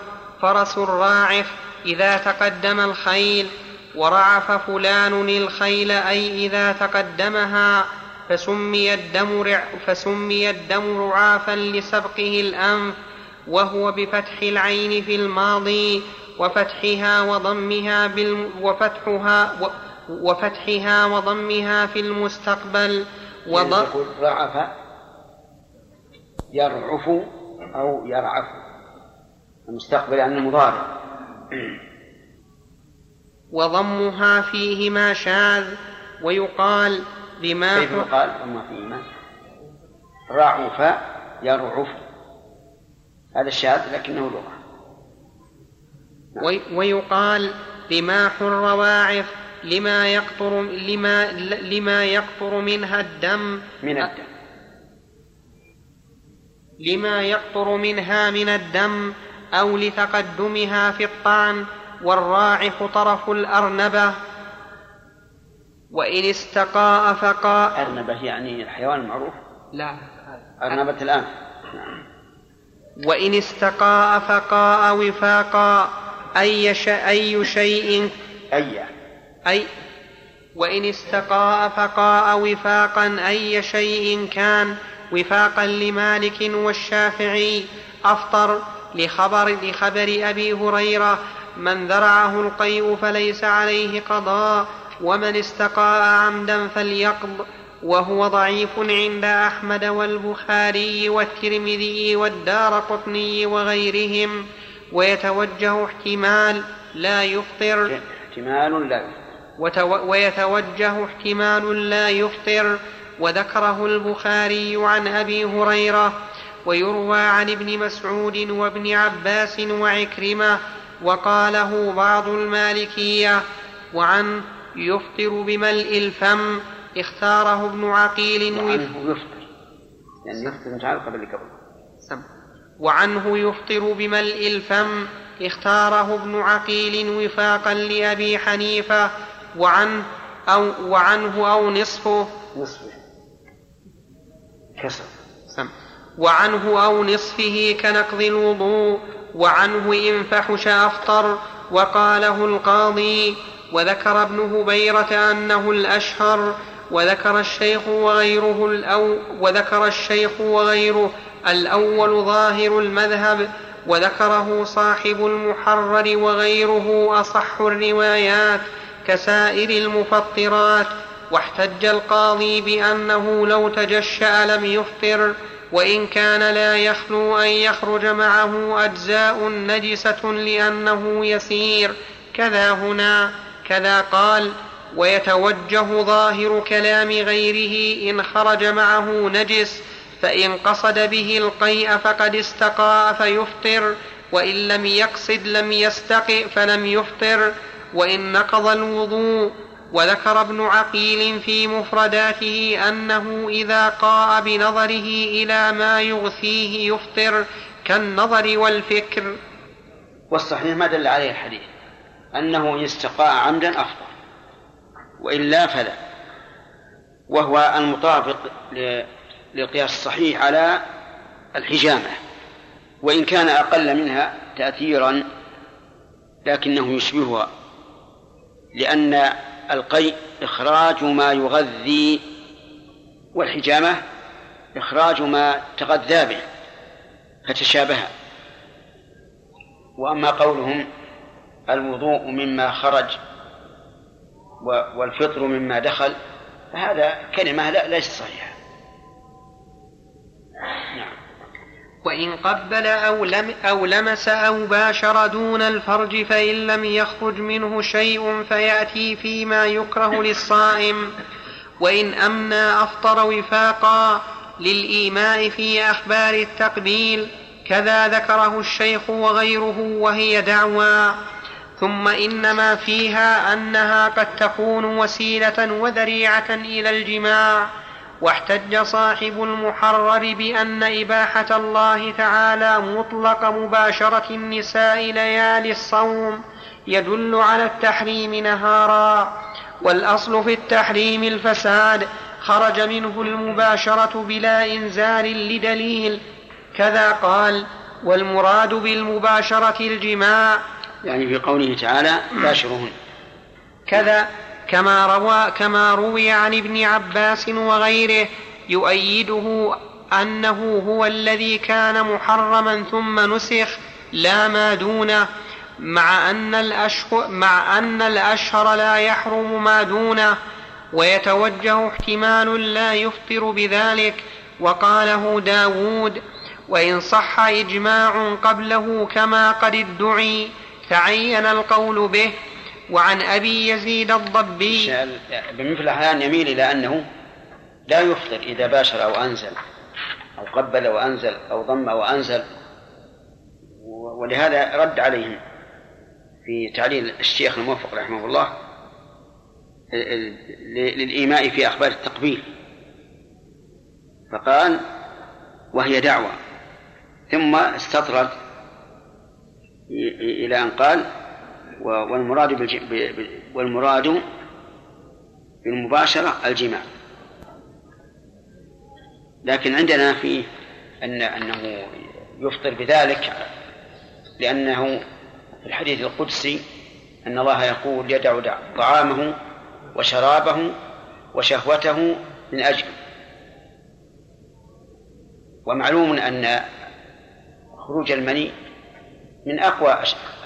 فرس الراعف إذا تقدم الخيل ورعف فلان الخيل أي إذا تقدمها. فسمي الدم فسمي الدم رعافا لسبقه الأنف وهو بفتح العين في الماضي وفتحها وضمها بال وفتحها وفتحها وضمها في المستقبل وض... رعف يرعف أو يرعف. المستقبل يعني المضارع. وضمها فيهما شاذ ويقال لما كيف يقال؟ ضم فيهما رعف يرعف. هذا الشاذ لكنه لغة. نعم. ويقال رماح الرواعف لما يقطر لما لما يقطر منها الدم. من الدم. لما يقطر منها من الدم أو لتقدمها في الطعن والراعف طرف الأرنبة. وإن استقاء فقاء أرنبة يعني الحيوان المعروف؟ لا. أرنبة الآن. نعم وإن استقاء فقاء وفاقا أي, أي شيء. أي. أي. وإن استقاء فقاء وفاقا أي شيء كان وفاقا لمالك والشافعي. أفطر لخبر لخبر أبي هريرة. من ذرعه القيء فليس عليه قضاء. ومن استقاء عمدا فليقض وهو ضعيف عند أحمد والبخاري والترمذي والدار قطني وغيرهم ويتوجه احتمال لا يفطر. احتمال لا يفطر. ويتوجه احتمال لا يفطر. وذكره البخاري عن أبي هريرة ويروى عن ابن مسعود وابن عباس وعكرمة وقاله بعض المالكية وعن يفطر بملء الفم اختاره ابن عقيل وعنه يفطر. يعني يفطر متعلقة قبل وعنه يفطر بملء الفم اختاره ابن عقيل وفاقا لأبي حنيفة وعنه أو وعنه أو نصفه. نصفه. كسر. سم. وعنه أو نصفه كنقض الوضوء وعنه إن فحش أفطر وقاله القاضي وذكر ابن هبيرة أنه الأشهر وذكر الشيخ وغيره الأو وذكر الشيخ وغيره الأول ظاهر المذهب وذكره صاحب المحرر وغيره أصح الروايات كسائر المفطرات واحتج القاضي بأنه لو تجشأ لم يفطر وإن كان لا يخلو أن يخرج معه أجزاء نجسة لأنه يسير كذا هنا. كذا قال ويتوجه ظاهر كلام غيره إن خرج معه نجس فإن قصد به القيء فقد استقاء فيفطر وإن لم يقصد لم يستقئ فلم يفطر وإن نقض الوضوء. وذكر ابن عقيل في مفرداته أنه إذا قاء بنظره إلى ما يغثيه يفطر كالنظر والفكر. والصحيح ما دل عليه الحديث. أنه يستقاء عمدا أفضل وإلا فلا. وهو المطابق للقياس الصحيح على الحجامة وإن كان أقل منها تأثيرا لكنه يشبهها لأن القيء إخراج ما يغذي والحجامة إخراج ما تغذى به فتشابه. وأما قولهم الوضوء مما خرج والفطر مما دخل فهذا كلمة لا ليست صحيحة. نعم. وإن قبل أو, لم أو لمس أو باشر دون الفرج فإن لم يخرج منه شيء فيأتي فيما يكره للصائم. وإن أمنى أفطر وفاقا للإيماء في أخبار التقبيل كذا ذكره الشيخ وغيره وهي دعوى. ثم إنما فيها أنها قد تكون وسيلة وذريعة إلى الجماع واحتج صاحب المحرر بأن إباحة الله تعالى مطلق مباشرة النساء ليالي الصوم يدل على التحريم نهارا. والأصل في التحريم الفساد خرج منه المباشرة بلا إنزال لدليل كذا قال والمراد بالمباشرة الجماع يعني في قوله تعالى باشرهن كذا كما روى كما روي عن ابن عباس وغيره يؤيده أنه هو الذي كان محرما ثم نسخ لا ما دونه مع أن الأشهر مع أن الأشهر لا يحرم ما دونه ويتوجه احتمال لا يفطر بذلك. وقاله داود وإن صح إجماع قبله كما قد ادعي تعين القول به وعن أبي يزيد الضبي. بمثل الأحيان يميل إلى أنه لا يفطر إذا باشر أو أنزل أو قبل وأنزل أو ضم وأنزل. ولهذا رد عليهم في تعليل الشيخ الموفق رحمه الله للإيماء في أخبار التقبيل. فقال وهي دعوة. ثم استطرد إلى أن قال والمراد والمراد بالمباشرة الجماع. لكن عندنا فيه أن أنه يفطر بذلك لأنه في الحديث القدسي أن الله يقول يدع طعامه وشرابه وشهوته من أجل. ومعلوم أن خروج المني من أقوى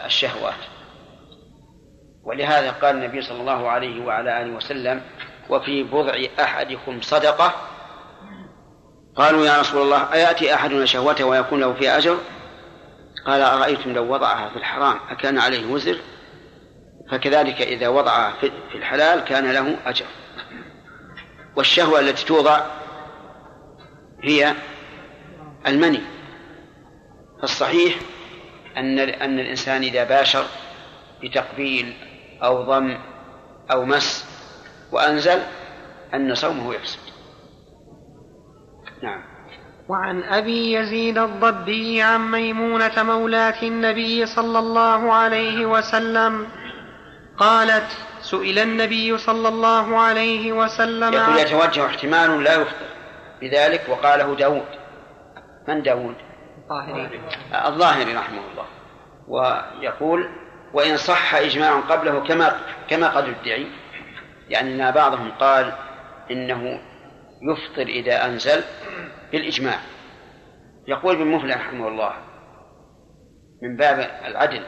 الشهوات. ولهذا قال النبي صلى الله عليه وعلى آله وسلم وفي بضع أحدكم صدقة؟ قالوا يا رسول الله أيأتي أحدنا شهوته ويكون له فيها أجر؟ قال أرأيتم لو وضعها في الحرام أكان عليه وزر؟ فكذلك إذا وضعها في الحلال كان له أجر. والشهوة التي توضع هي المني. فالصحيح أن أن الإنسان إذا باشر بتقبيل أو ضم أو مس وأنزل أن صومه يفسد نعم. وعن أبي يزيد الضبي عن ميمونة مولاة النبي صلى الله عليه وسلم قالت سئل النبي صلى الله عليه وسلم يقول يتوجه احتمال لا يخطئ بذلك وقاله داود. من داود؟ الظاهري الظاهري رحمه الله. ويقول وإن صح إجماع قبله كما كما قد ادعي يعني أن بعضهم قال إنه يفطر إذا أنزل بالإجماع. يقول ابن مفلح رحمه الله من باب العدل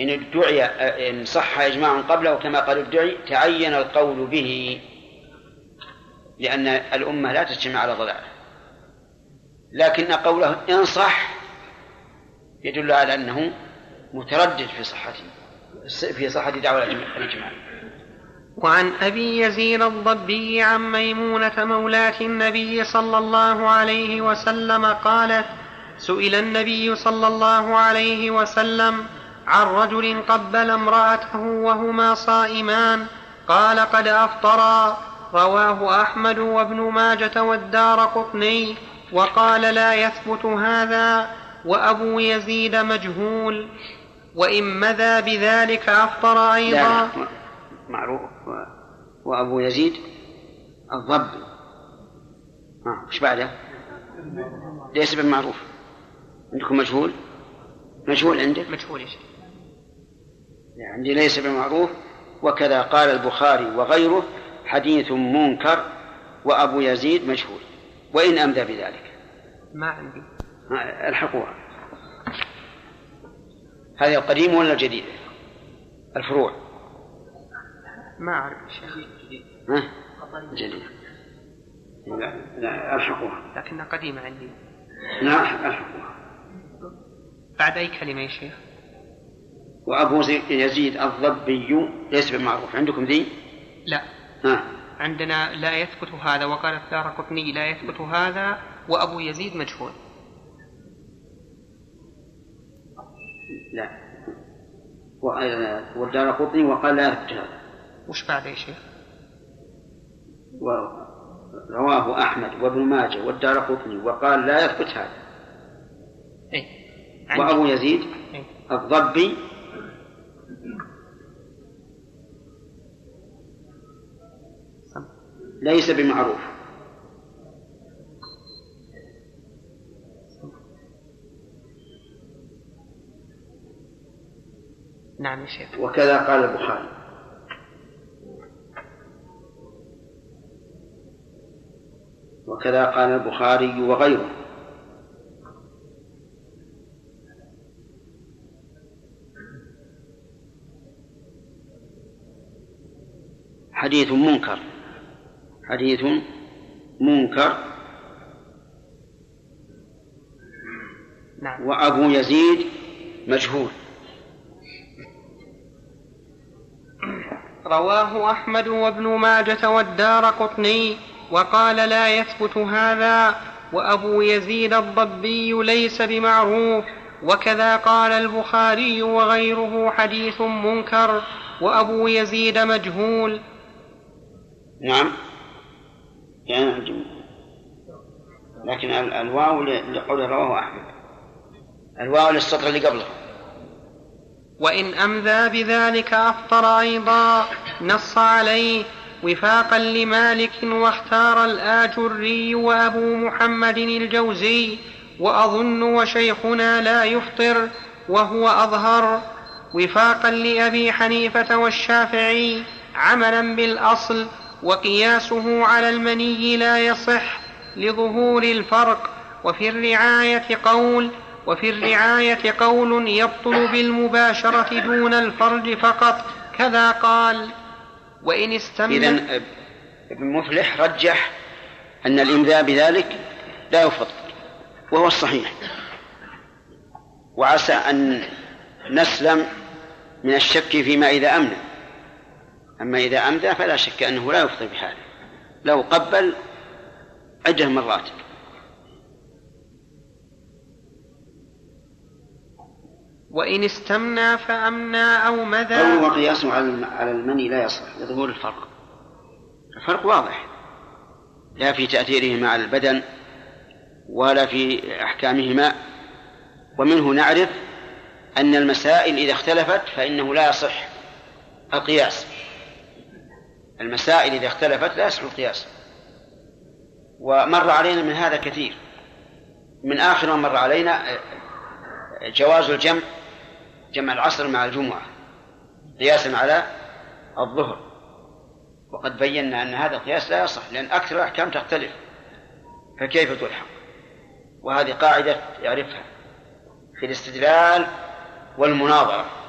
إن ادعي إن صح إجماع قبله كما قد ادعي تعين القول به لأن الأمة لا تجتمع على ضلاله لكن قوله إن صح يدل على أنه متردد في صحته في صحة دعوة الإجماع. وعن أبي يزيد الضبي عن ميمونة مولاة النبي صلى الله عليه وسلم قالت سئل النبي صلى الله عليه وسلم عن رجل قبل امرأته وهما صائمان قال قد أفطرا رواه أحمد وابن ماجة والدار قطني. وقال لا يثبت هذا وأبو يزيد مجهول وإن مذى بذلك أفطر أيضا. معروف. وأبو يزيد الضب آه، إيش بعده؟ ليس بالمعروف. عندكم مجهول؟ مجهول عندك؟ مجهول يا شيخ. عندي ليس بالمعروف. وكذا قال البخاري وغيره حديث منكر وأبو يزيد مجهول. وإن أمدى بذلك. ما عندي. الحقوها هذا القديم ولا الجديد؟ الفروع. ما أعرف جديد؟ جديد. لا الحقوها لكنها قديمة عندي. نعم الحقوها بعد أي كلمة يا شيخ؟ وأبو يزيد الضبي ليس بمعروف. عندكم ذي؟ لا. ها. عندنا لا يثبت هذا وقال الدار قطني لا يثبت هذا وأبو يزيد مجهول لا والدار قطني وقال لا يثبت هذا وش بعد يا شيخ؟ رواه أحمد وابن ماجه والدار قطني وقال لا يثبت هذا إيه؟ وأبو يزيد إيه؟ الضبي ليس بمعروف. نعم يا شيخ. وكذا قال البخاري. وكذا قال البخاري وغيره. حديث منكر. حديث منكر نعم. وأبو يزيد مجهول. رواه أحمد وابن ماجة والدار قطني وقال لا يثبت هذا وأبو يزيد الضبي ليس بمعروف وكذا قال البخاري وغيره حديث منكر وأبو يزيد مجهول. نعم. يعني لكن الواو لقول رواه أحمد. الواو للسطر اللي قبله. وإن أمذى بذلك أفطر أيضا نص عليه وفاقا لمالك واختار الآجري وأبو محمد الجوزي وأظن وشيخنا لا يفطر وهو أظهر. وفاقا لأبي حنيفة والشافعي عملا بالأصل وقياسه على المني لا يصح لظهور الفرق. وفي الرعاية قول وفي الرعاية قول يبطل بالمباشرة دون الفرج فقط. كذا قال. وإن استمر إذا ابن مفلح رجح أن الإمذاء بذلك لا يفضل وهو الصحيح. وعسى أن نسلم من الشك فيما إذا أمن. أما إذا أمدى فلا شك أنه لا يفطر بحاله. لو قبل عدة مرات وإن استمنى فأمنى أو مدى. قوله وقياس على المني لا يصح لظهور الفرق. الفرق واضح. لا في تأثيرهما على البدن ولا في أحكامهما. ومنه نعرف أن المسائل إذا اختلفت فإنه لا يصح القياس. المسائل إذا اختلفت لا يصح القياس. ومر علينا من هذا كثير. من آخر ما مر علينا جواز الجمع جمع العصر مع الجمعة قياسا على الظهر. وقد بينا أن هذا القياس لا يصح لأن أكثر الأحكام تختلف. فكيف تلحق؟ وهذه قاعدة يعرفها في الاستدلال والمناظرة.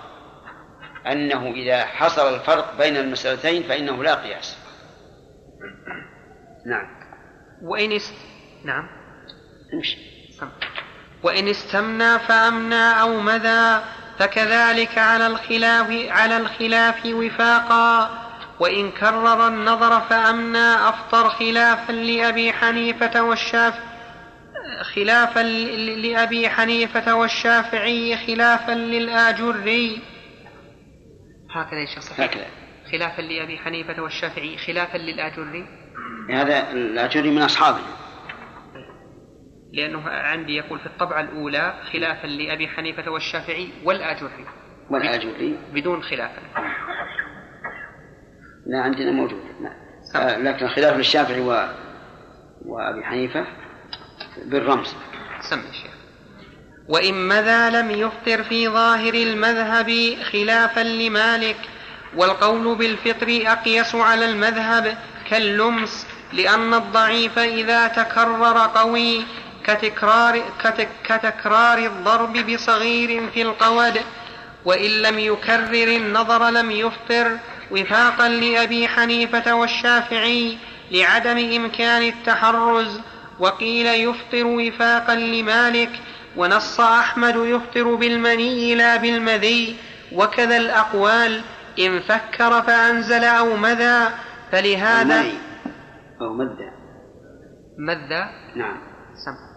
أنه إذا حصل الفرق بين المسألتين فإنه لا قياس. نعم. وإن است... نعم. امشي. وإن استمنى فأمنى أو مذى فكذلك على الخلاف على الخلاف وفاقا. وإن كرر النظر فأمنى أفطر خلافا لأبي حنيفة والشافعي خلافا لأبي حنيفة والشافعي خلافا للآجري. هكذا يا شيخ صحيح. هكذا. خلافا لأبي حنيفة والشافعي خلافا للآجري. هذا الآجري من أصحابنا لأنه عندي يقول في الطبعة الأولى خلافا لأبي حنيفة والشافعي والآجري. والآجري. بدون خلاف لا عندنا موجود. لا. آه لكن خلاف للشافعي و... وأبي حنيفة بالرمز. سمي شيخ وإن مذا لم يفطر في ظاهر المذهب خلافا لمالك والقول بالفطر أقيس على المذهب كاللمس لأن الضعيف إذا تكرر قوي كتكرار, كتك كتكرار الضرب بصغير في القود وإن لم يكرر النظر لم يفطر وفاقا لأبي حنيفة والشافعي لعدم إمكان التحرز وقيل يفطر وفاقا لمالك ونص أحمد يفطر بالمني لا بالمذي وكذا الأقوال إن فكر فأنزل أو مذى فلهذا أو مذى. مذى؟ نعم. سم.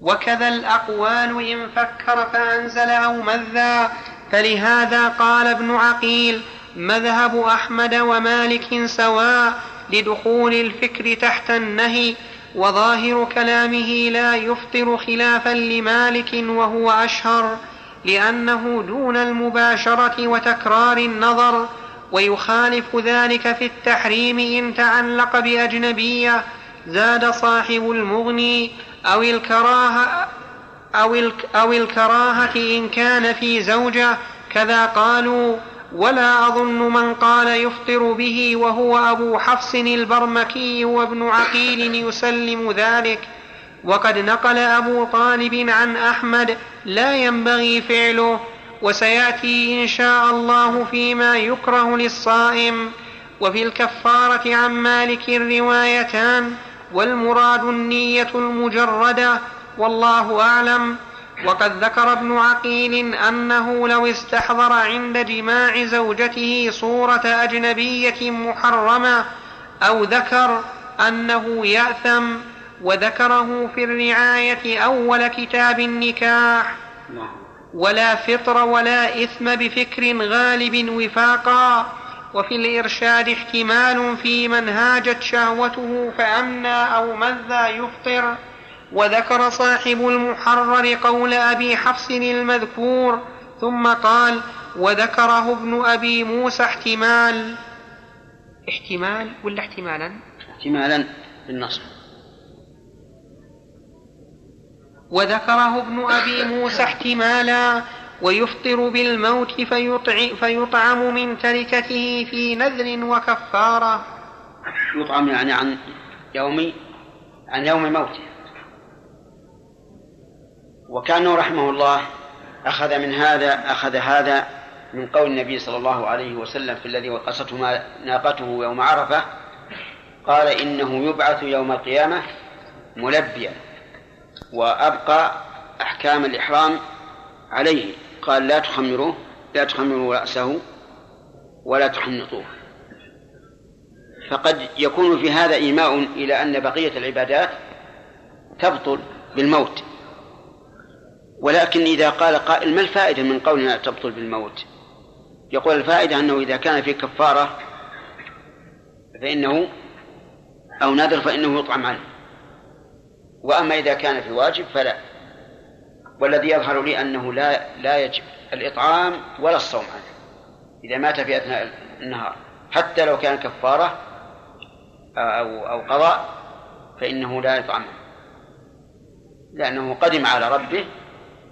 وكذا الأقوال إن فكر فأنزل أو مذى فلهذا قال ابن عقيل مذهب أحمد ومالك سواء لدخول الفكر تحت النهي وظاهر كلامه لا يفطر خلافا لمالك وهو أشهر لأنه دون المباشرة وتكرار النظر ويخالف ذلك في التحريم إن تعلق بأجنبية زاد صاحب المغني أو الكراهة أو, الكراهة إن كان في زوجة كذا قالوا ولا أظن من قال يفطر به وهو أبو حفص البرمكي وابن عقيل يسلم ذلك. وقد نقل أبو طالب عن أحمد لا ينبغي فعله وسيأتي إن شاء الله فيما يكره للصائم. وفي الكفارة عن مالك روايتان والمراد النية المجردة والله أعلم. وقد ذكر ابن عقيل أنه لو استحضر عند جماع زوجته صورة أجنبية محرمة أو ذكر أنه يأثم وذكره في الرعاية أول كتاب النكاح ولا فطر ولا إثم بفكر غالب وفاقا وفي الإرشاد احتمال في من هاجت شهوته فأمنى أو مذا يفطر وذكر صاحب المحرر قول أبي حفص المذكور ثم قال وذكره ابن أبي موسى احتمال. احتمال ولا احتمالا؟ احتمالا بالنصب وذكره ابن أبي موسى احتمالا ويفطر بالموت فيطعم من تركته في نذر وكفارة. يطعم يعني عن يوم عن يوم موته. وكانه رحمه الله أخذ من هذا أخذ هذا من قول النبي صلى الله عليه وسلم في الذي وقصته ناقته يوم عرفة قال إنه يبعث يوم القيامة ملبيا وأبقى أحكام الإحرام عليه. قال لا تخمروه لا تخمروا رأسه ولا تحنطوه. فقد يكون في هذا إيماء إلى أن بقية العبادات تبطل بالموت. ولكن إذا قال قائل ما الفائدة من قولنا تبطل بالموت؟ يقول الفائدة أنه إذا كان في كفارة فإنه أو نذر فإنه يطعم عنه. وأما إذا كان في واجب فلا. والذي يظهر لي أنه لا لا يجب الإطعام ولا الصوم عنه إذا مات في أثناء النهار. حتى لو كان كفارة أو أو قضاء فإنه لا يطعم لأنه قدم على ربه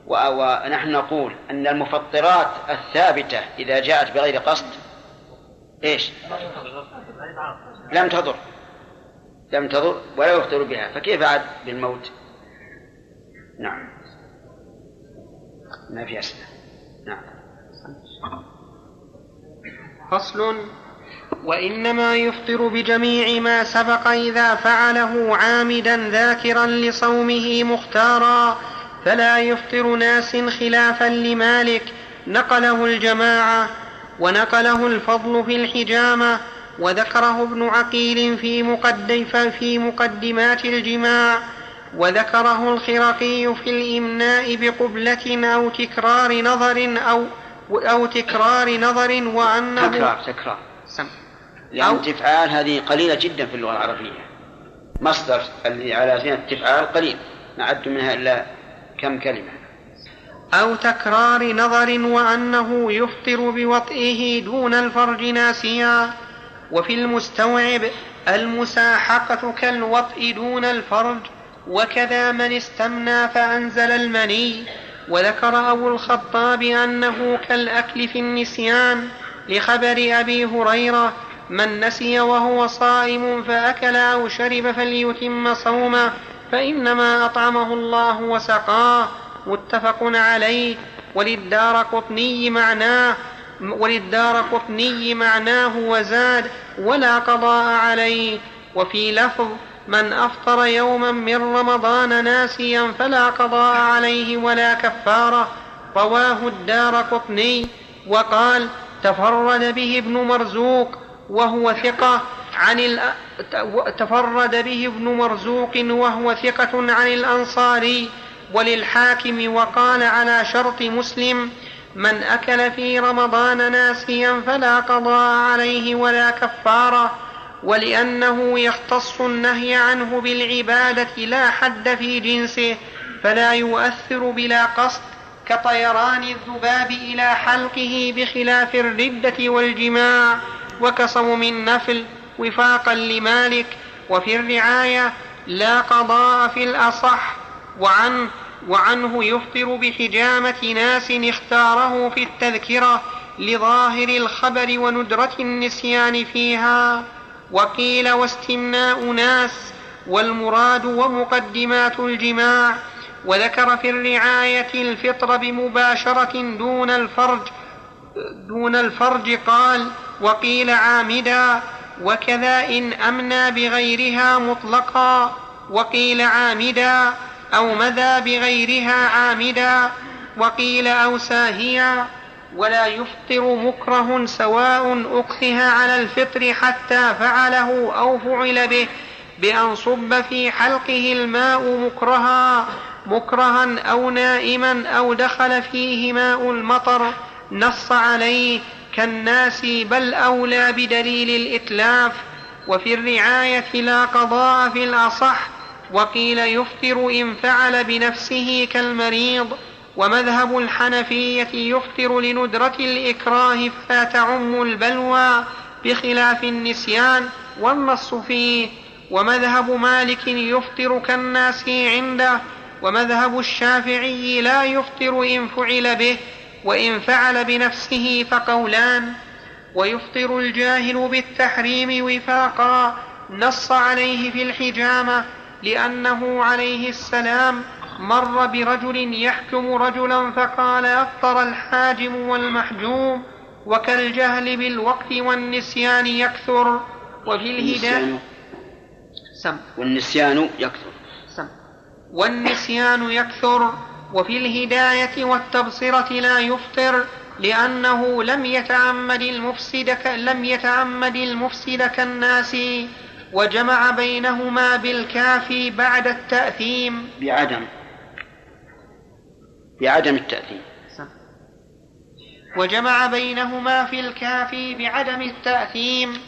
ونحن نقول أن المفطرات الثابتة إذا جاءت بغير قصد إيش؟ لم تضر. لم تضر ولا يفطر بها. فكيف عاد بالموت؟ نعم. ما في أسئلة. نعم. فصل. وإنما يفطر بجميع ما سبق إذا فعله عامدا ذاكرا لصومه مختارا. فلا يفطر ناس خلافا لمالك. نقله الجماعة ونقله الفضل في الحجامة وذكره ابن عقيل في, مقدم في مقدمات الجماع وذكره الخرقي في الإمناء بقبلة أو تكرار نظر أو أو تكرار نظر وأنه تكرار تكرار. سم. لأن تفعال هذه قليلة جدا في اللغة العربية. مصدر اللي على زينة تفعال قليل. نعد منها إلا كم كلمة؟ أو تكرار نظر وأنه يفطر بوطئه دون الفرج ناسيا. وفي المستوعب المساحقة كالوطء دون الفرج وكذا من استمنى فأنزل المني. وذكر أبو الخطاب أنه كالأكل في النسيان. لخبر أبي هريرة من نسي وهو صائم فأكل أو شرب فليتم صومه. فإنما أطعمه الله وسقاه. متفق عليه. وللدار قطني معناه. وللدار قطني معناه وزاد. ولا قضاء عليه. وفي لفظ من أفطر يوما من رمضان ناسيا فلا قضاء عليه ولا كفارة. رواه الدار قطني. وقال تفرد به ابن مرزوق. وهو ثقة. عن تفرد به ابن مرزوق وهو ثقة عن الأنصاري وللحاكم وقال على شرط مسلم من أكل في رمضان ناسيا فلا قضاء عليه ولا كفارة ولأنه يختص النهي عنه بالعبادة لا حد في جنسه فلا يؤثر بلا قصد كطيران الذباب إلى حلقه بخلاف الردة والجماع وكصوم النفل وفاقا لمالك وفي الرعاية لا قضاء في الأصح وعنه وعنه يفطر بحجامة ناس اختاره في التذكرة لظاهر الخبر وندرة النسيان فيها. وقيل واستمناء ناس والمراد ومقدمات الجماع. وذكر في الرعاية الفطر بمباشرة دون الفرج دون الفرج قال وقيل عامدا وكذا إن أمنى بغيرها مطلقا وقيل عامدا أو مذى بغيرها عامدا وقيل أو ساهيا ولا يفطر مكره سواء أكره على الفطر حتى فعله أو فعل به بأن صب في حلقه الماء مكرها مكرها أو نائما أو دخل فيه ماء المطر نص عليه كالناس بل أولى بدليل الإتلاف. وفي الرعاية لا قضاء في الأصح. وقيل يفطر إن فعل بنفسه كالمريض. ومذهب الحنفية يفطر لندرة الإكراه فتعم البلوى بخلاف النسيان والنص فيه. ومذهب مالك يفطر كالناس عنده. ومذهب الشافعي لا يفطر إن فعل به وإن فعل بنفسه فقولان. ويفطر الجاهل بالتحريم وفاقا. نص عليه في الحجامة لأنه عليه السلام مر برجل يحكم رجلا فقال أفطر الحاجم والمحجوم. وكالجهل بالوقت والنسيان يكثر. وفي الهداية سم. والنسيان يكثر. سم. والنسيان يكثر. وفي الهداية والتبصرة لا يفطر لأنه لم يتعمد المفسد لم يتعمد المفسد كالناس وجمع بينهما بالكاف بعد التأثيم. بعدم. بعدم التأثيم. وجمع بينهما في الكاف بعدم التأثيم.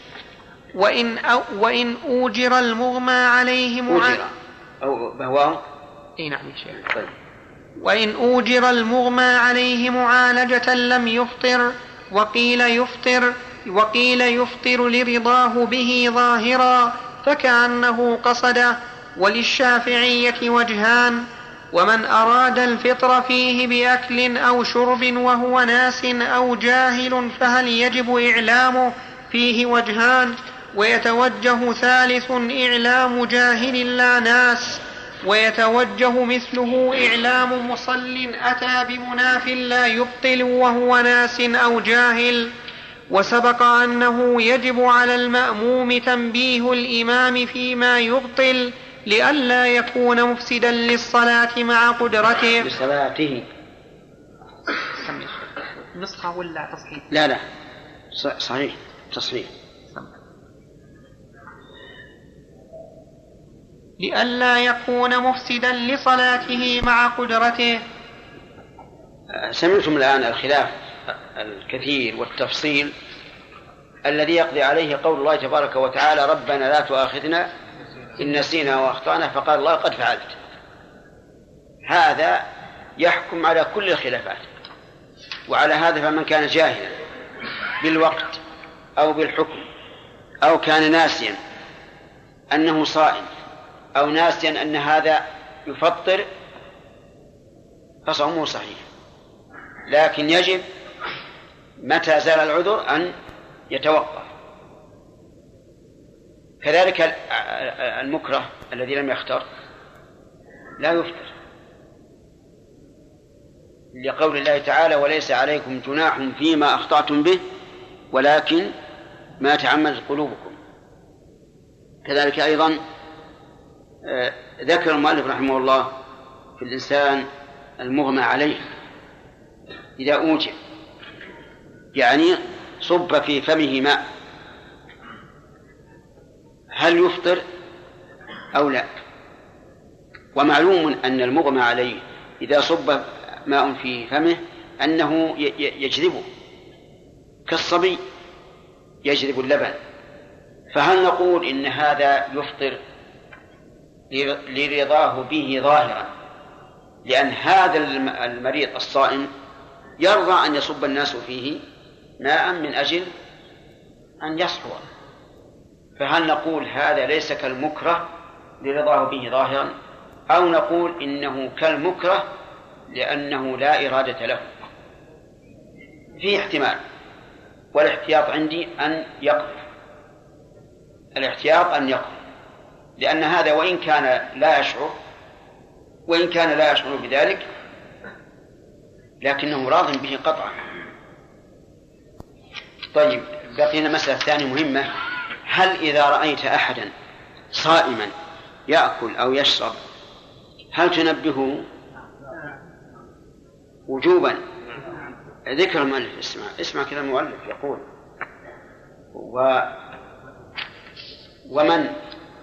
وإن أو وإن أوجر المغمى عليه أوجر. أو بهواه أي نعم يا شيخ. طيب. وإن أوجر المغمى عليه معالجة لم يفطر وقيل يفطر وقيل يفطر لرضاه به ظاهرا فكأنه قصده وللشافعية وجهان ومن أراد الفطر فيه بأكل أو شرب وهو ناس أو جاهل فهل يجب إعلامه؟ فيه وجهان ويتوجه ثالث إعلام جاهل لا ناس. ويتوجه مثله إعلام مصل أتى بمناف لا يبطل وهو ناس أو جاهل وسبق أنه يجب على المأموم تنبيه الإمام فيما يبطل لئلا يكون مفسدا للصلاة مع قدرته. لصلاته. نسخة ولا تصحيح؟ لا لا. صحيح. تصحيح. لئلا يكون مفسدا لصلاته مع قدرته. سمعتم الآن الخلاف الكثير والتفصيل الذي يقضي عليه قول الله تبارك وتعالى ربنا لا تؤاخذنا إن نسينا وأخطأنا فقال الله قد فعلت هذا يحكم على كل الخلافات وعلى هذا فمن كان جاهلا بالوقت أو بالحكم أو كان ناسيا أنه صائم. أو ناسيا أن هذا يفطر فصومه صحيح. لكن يجب متى زال العذر أن يتوقف. كذلك المكره الذي لم يختر لا يفطر. لقول الله تعالى وليس عليكم جناح فيما أخطأتم به ولكن ما تعمدت قلوبكم. كذلك أيضا ذكر المؤلف رحمه الله في الإنسان المغمى عليه إذا أوجع يعني صب في فمه ماء. هل يفطر أو لا؟ ومعلوم أن المغمى عليه إذا صب ماء في فمه أنه يجذبه كالصبي يجذب اللبن. فهل نقول إن هذا يفطر لرضاه به ظاهرا. لأن هذا المريض الصائم يرضى أن يصب الناس فيه ماء من أجل أن يصحو فهل نقول هذا ليس كالمكره لرضاه به ظاهرا؟ أو نقول إنه كالمكره لأنه لا إرادة له. في احتمال والاحتياط عندي أن يقف الاحتياط أن يقف لأن هذا وإن كان لا يشعر وإن كان لا يشعر بذلك لكنه راض به قطعا. طيب بقينا مسألة ثانية مهمة. هل إذا رأيت أحدا صائما يأكل أو يشرب هل تنبهه وجوبا؟ ذكر المؤلف اسمع اسمع كذا المؤلف يقول. و ومن؟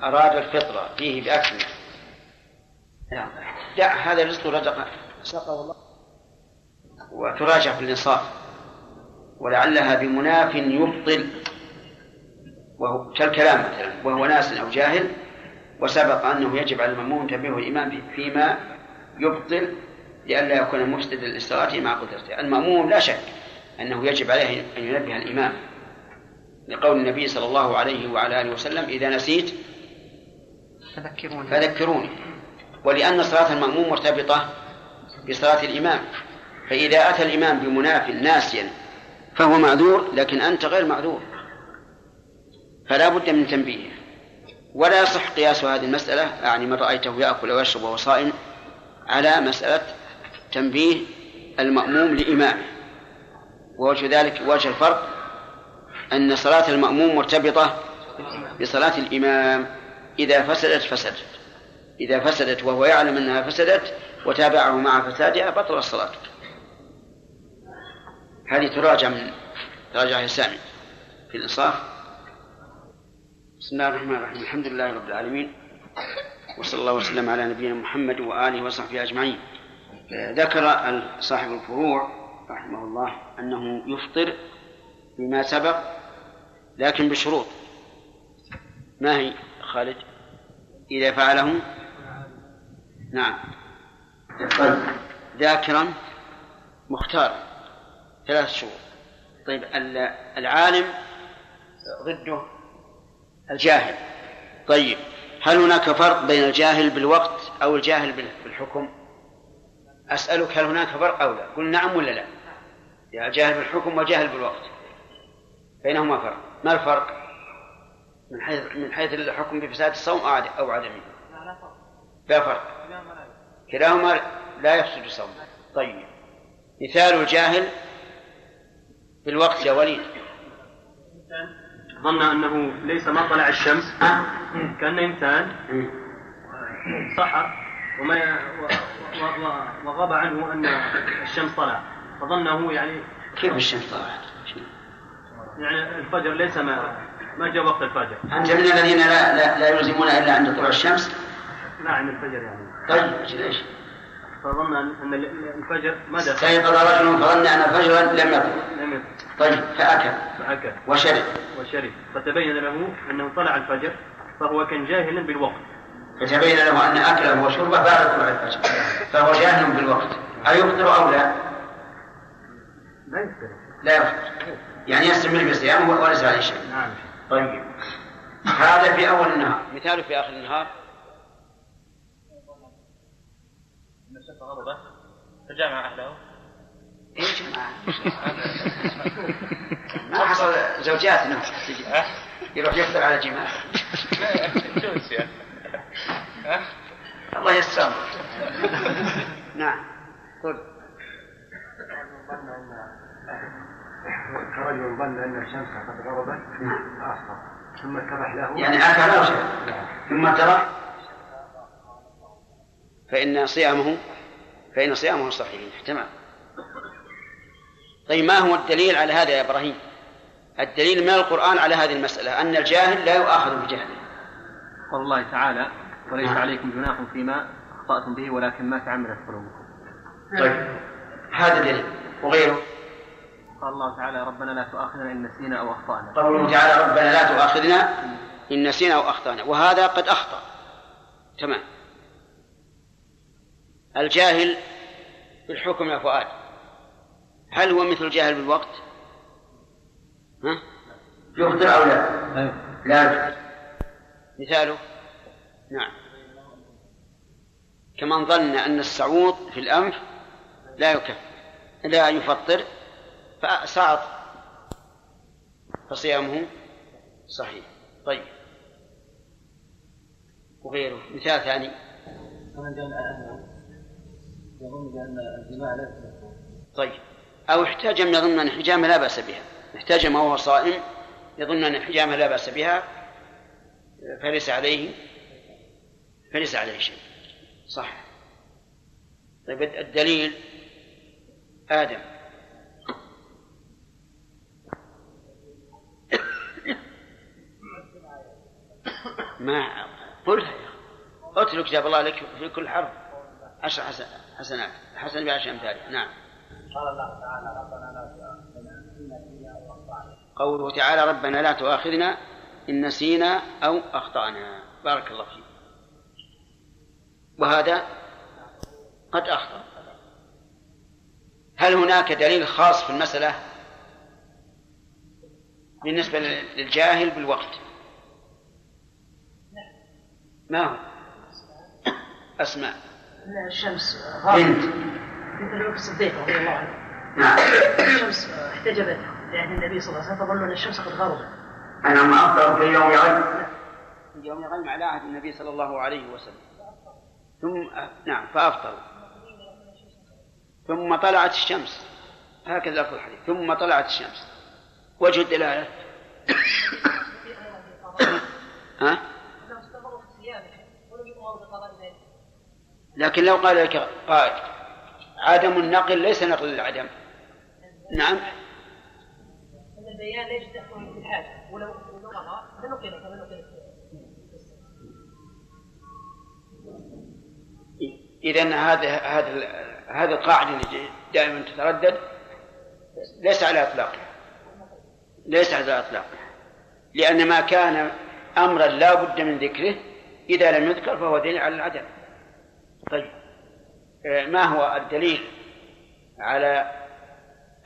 أراد الفطرة فيه بأكل. دع هذا رزق رزق سقه الله وتراجع في الإنصاف ولعلها بمناف يبطل. وهو كالكلام مثلا وهو ناس أو جاهل وسبق أنه يجب على المأمون تنبيه الإمام فيما يبطل لئلا يكون مفسدا للصلاة مع قدرته. المأمون لا شك أنه يجب عليه أن ينبه الإمام لقول النبي صلى الله عليه وعلى آله وسلم إذا نسيت فذكروني. فذكروني. ولأن صلاة المأموم مرتبطة بصلاة الإمام. فإذا أتى الإمام بمناف ناسيا فهو معذور لكن أنت غير معذور. فلا بد من تنبيهه ولا يصح قياس هذه المسألة يعني من رأيته يأكل ويشرب وهو صائم على مسألة تنبيه المأموم لإمامه. ووجه ذلك وجه الفرق أن صلاة المأموم مرتبطة بصلاة الإمام. إذا فسدت فسدت إذا فسدت وهو يعلم أنها فسدت وتابعه مع فسادها بطل الصلاة. هذه تراجع من تراجع سامي في الإنصاف. بسم الله الرحمن الرحيم. الحمد لله رب العالمين. وصلى الله وسلم على نبينا محمد وآله وصحبه أجمعين. ذكر صاحب الفروع رحمه الله أنه يفطر بما سبق لكن بشروط. ما هي خالد؟ إذا فعله. نعم. طيب. ذاكرا مختارا. ثلاث شروط. طيب العالم ضده الجاهل. طيب هل هناك فرق بين الجاهل بالوقت أو الجاهل بالحكم؟ أسألك هل هناك فرق أو لا؟ قل نعم ولا لا؟ يا جاهل بالحكم وجاهل بالوقت. بينهما فرق. ما الفرق؟ من حيث من حيث الحكم بفساد الصوم أو عدمه. لا فرق. كلاهما لا يفسد الصوم. طيب. مثال الجاهل بالوقت يا وليد ظن أنه ليس ما طلع الشمس. كان إنسان. سحر وما وغاب عنه أن الشمس طلع. فظنه يعني كيف الشمس طلعت؟ يعني الفجر ليس ما ما جاء وقت الفجر. أنت من الذين لا لا, لا يلزمون إلا عند طلوع الشمس؟ لا عند الفجر يعني. طيب ليش؟ فظن أن الفجر ما دخل. استيقظ رجل فظن أن الفجر لم يطلع لم يطلع طيب فأكل. فأكل. وشرب. وشرب. فتبين له أنه طلع الفجر فهو كان جاهلا بالوقت. فتبين له أن أكله وشربه بعد طلوع الفجر. فهو جاهل بالوقت. أيفطر أو لا؟ لا يفطر. لا يفطر. يعني يستمر بصيامه وليس عليه شيء. نعم. طيب. هذا في أول النهار. مثاله في آخر النهار. فجامع أهله. إيش ما [LAUGHS] حصل زوجات يروح يفطر على جماعة. الله يستر نعم. قل. كرجل ظن أن الشمس قد غربت اصفر ثم اتضح له يعني ثم ترى فإن صيامه فإن صيامه صحيح. تمام. طيب ما هو الدليل على هذا يا إبراهيم؟ الدليل من القرآن على هذه المسألة أن الجاهل لا يؤاخذ بجهله. قال الله تعالى وليس نعم. عليكم جناح فيما أخطأتم به ولكن ما تعمدت قلوبكم. طيب. هذا دليل. وغيره؟ قال الله تعالى ربنا لا تؤاخذنا إن نسينا أو أخطأنا. قوله تعالى ربنا لا تؤاخذنا إن نسينا أو أخطأنا. وهذا قد أخطأ. تمام. الجاهل بالحكم يا فؤاد هل هو مثل الجاهل بالوقت؟ ها؟ يخطئ أو لا؟ لا. مثاله؟ نعم. كمن ظن أن السعوط في الأنف لا يكفر لا يفطر فسعط فصيامه صحيح. طيب. وغيره. مثال ثاني. يظن بأن الجماع لا طيب. أو احتجم يظن أن الحجامة لا بأس بها. احتجم وهو صائم يظن أن الحجامة لا بأس بها فليس عليه فليس عليه شيء. صح. طيب. الدليل آدم. ما قلها يا أترك كتاب الله لك في كل حرف. عشر حسنات. حسن بعشر أمثالها نعم. قال الله تعالى ربنا لا تؤاخذنا إن قوله تعالى ربنا لا تؤاخذنا إن نسينا أو أخطأنا. بارك الله فيك. وهذا قد أخطأ. هل هناك دليل خاص في المسألة؟ بالنسبة للجاهل بالوقت. ما هو أسماء الشمس بنت. بنت أبي الصديق رضي الله عنه نعم. الشمس احتجبت. لعهد النبي صلى الله عليه وسلم فظنوا أن الشمس قد غربت أنا ما أفطر في يوم غيم في يوم غيم على عهد النبي صلى الله عليه وسلم. ثم نعم فأفطروا ثم طلعت الشمس. هكذا لفظ الحديث. ثم طلعت الشمس. وجه الدلالة ها؟ لكن لو قال لك قائل عدم النقل ليس نقل للعدم. نعم. البيان في الحاجة ولو لنقل إذا هذا هذا هذه القاعدة اللي دائما تتردد ليس على إطلاقها. ليس على إطلاقها. لأن ما كان أمرا لا بد من ذكره إذا لم يذكر فهو دليل على العدم. طيب. آه، ما هو الدليل على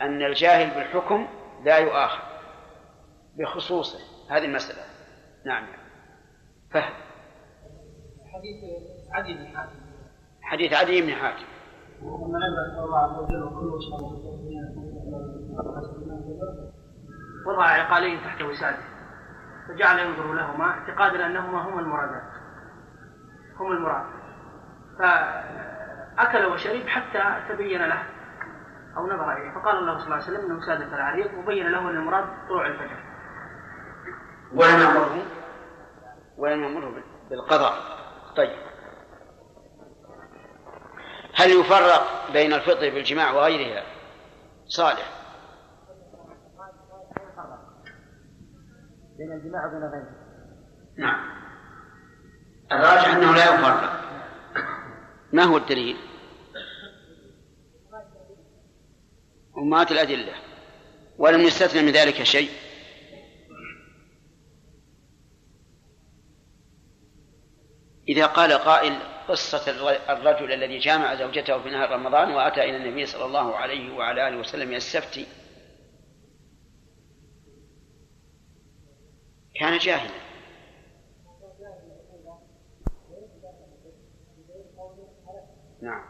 أن الجاهل بالحكم لا يؤاخذ بخصوصه؟ هذه المسألة. نعم. فهم. حديث عدي بن حاتم. حديث عدي بن حاتم. وضع عقالين تحت وساده. فجعل ينظر لهما اعتقادا أنهما هما المرادات. هم المراد. فأكل وشرب حتى تبين له أو نظر إليه. فقال الله صلى الله عليه وسلم إنه سادة العريق وبين له أن المراد طلوع الفجر. ولم يأمره. ولم يأمره بالقضاء. طيب. هل يفرق بين الفطر بالجماع وغيرها؟ صالح. بين الجماع وبين غيره. نعم. الراجح أنه لا يفرق. ما هو الدليل؟ أمات الأدلة. ولم يستثنى من ذلك شيء. إذا قال قائل قصة الرجل الذي جامع زوجته في نهار رمضان وأتى إلى النبي صلى الله عليه وعلى آله وسلم يستفتي كان جاهلا. نعم.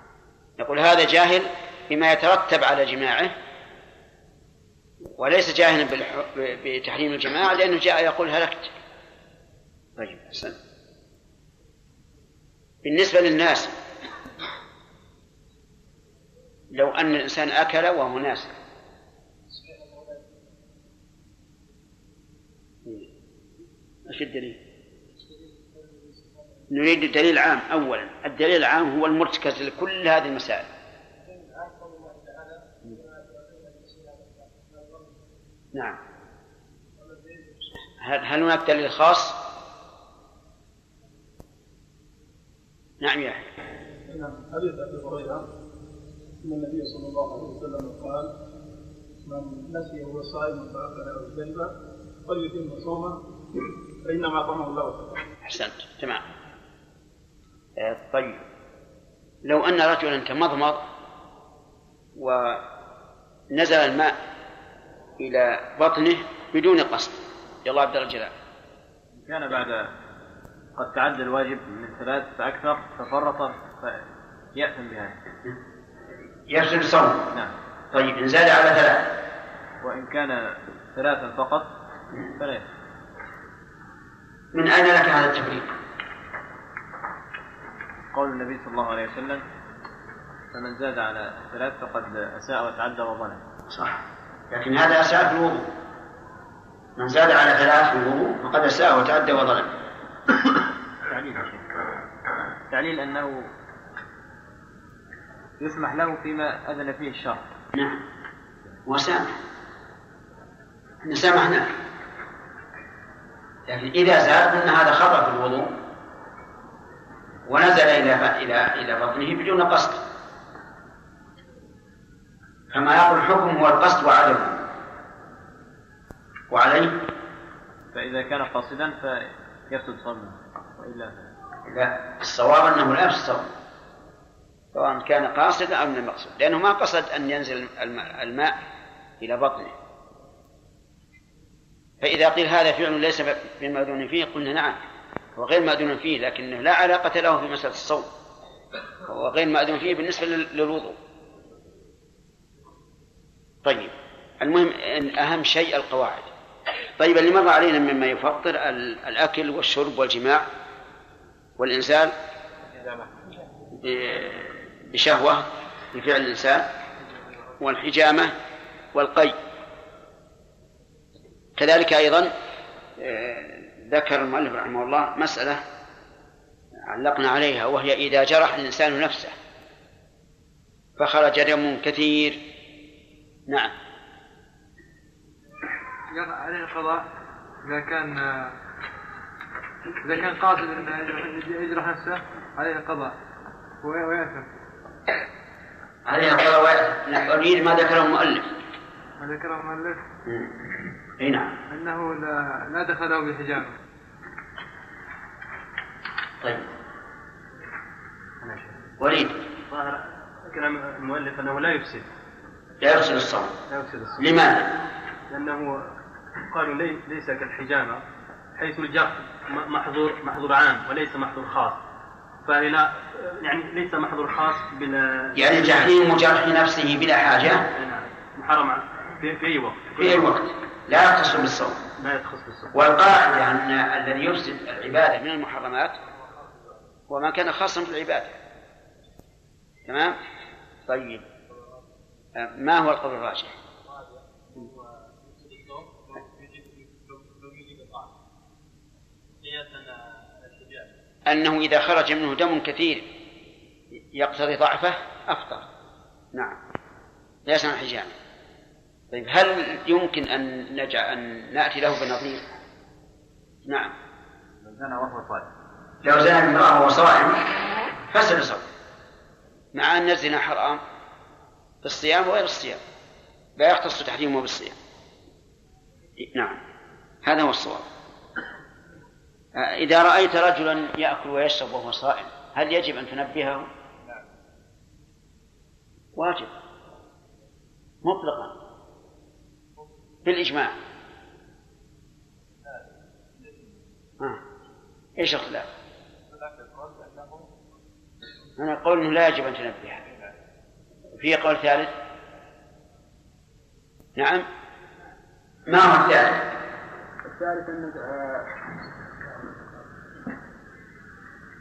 يقول هذا جاهل بما يترتب على جماعة وليس جاهلا بتحريم الجماعة لأنه جاء يقول هلكت. طيب حسن بالنسبة للناس لو أن الإنسان أكل وهو ناس. إيش الدليل؟ نريد الدليل العام أولا الدليل العام هو المرتكز لكل هذه المسائل. نعم. هل هناك دليل خاص؟ نعم يا نعم حديث أبي هريرة إن النبي صلى الله عليه وسلم قال من نسي وهو صائم فأكل أو شرب فليتم صومه فإنما طمه الله أحسنت تمام. طيب. لو أن رجلا تمضمض ونزل الماء إلى بطنه بدون قصد. يلا عبد الجلال. كان بعد قد تعدى الواجب من ثلاث فأكثر ففرط فيأثم بها. يفسد الصوم نعم. طيب إن زاد على ثلاث. وإن كان ثلاثا فقط فلا يأثم. من أين لك هذا التفريق؟ قول النبي صلى الله عليه وسلم فمن زاد على ثلاث فقد أساء وتعدى وظلم. صح. لكن هذا أساء في الوضوء. من زاد على ثلاث في الوضوء فقد أساء وتعدى وظلم. تعليل تعليل أنه يسمح له فيما أذن فيه الشرع. نعم. وسامح إحنا سامحناك. لكن إذا زاد قلنا هذا خطأ في الوضوء. ونزل إلى إلى إلى بطنه بدون قصد. كما يقول الحكم هو القصد وعدمه. وعليه. فإذا كان قاصدا فيفسد صومه وإلا لا. الصواب أنه لا يفسد صومه سواء كان قاصدا أو من المقصود لأنه ما قصد أن ينزل الماء إلى بطنه. فإذا قيل هذا فعل ليس بمأذون فيه قلنا نعم. هو غير مأذون فيه لكنه لا علاقة له في مسألة الصوم. هو غير مأذون فيه بالنسبة للوضوء. طيب المهم إن أهم شيء القواعد. طيب اللي مر علينا مما يفطر الأكل والشرب والجماع والإنزال بشهوة بفعل الإنسان والحجامة والقي. كذلك أيضا ذكر المؤلف رحمه الله مسألة علقنا عليها وهي إذا جرح الإنسان نفسه فخرج دم كثير. نعم. عليه القضاء إذا كان إذا كان قاصد أنه يجرح نفسه عليه القضاء. ويأثم عليه القضاء ويأثم أريد ما ذكره المؤلف. ما ذكره المؤلف؟ اي نعم. أنه لا, لا دخل له بحجامه طيب. وليد. ظاهر كلام المؤلف أنه لا يفسد. لا يفسد الصوم. لا يفسد الصوم. لماذا؟ لأنه قالوا لي ليس كالحجامة حيث الجرح محظور محظور عام وليس محظور خاص. فإلى يعني ليس محظور خاص بلا يعني تحريم جرح نفسه بلا حاجة؟ نعم. محرم في, في أي وقت. في أي وقت. لا يختص بالصوم. لا يختص بالصوم. والقاعدة أن الذي يفسد العبادة من المحرمات هو ما كان خاصا بالعبادة تمام؟ طيب. ما هو القول الراجح؟ أنه إذا خرج منه دم كثير يقتضي ضعفه أفطر نعم. ليس عن حجامة طيب هل يمكن أن نجعل أن نأتي له بنظير؟ نعم. وهو صائم لو زنى امرأة وهو صائم فسد صوم مع أن الزنا حرام في الصيام وغير الصيام لا يختص تحريمه بالصيام نعم هذا هو الصواب إذا رأيت رجلا يأكل ويشرب وهو صائم هل يجب أن تنبهه؟ واجب مطلقا بالإجماع. إيش الخلاف؟ أنا أقول أنه لا يجب أن تنبهه في قول ثالث؟ نعم. ما هو الثالث؟ الثالث أن آه،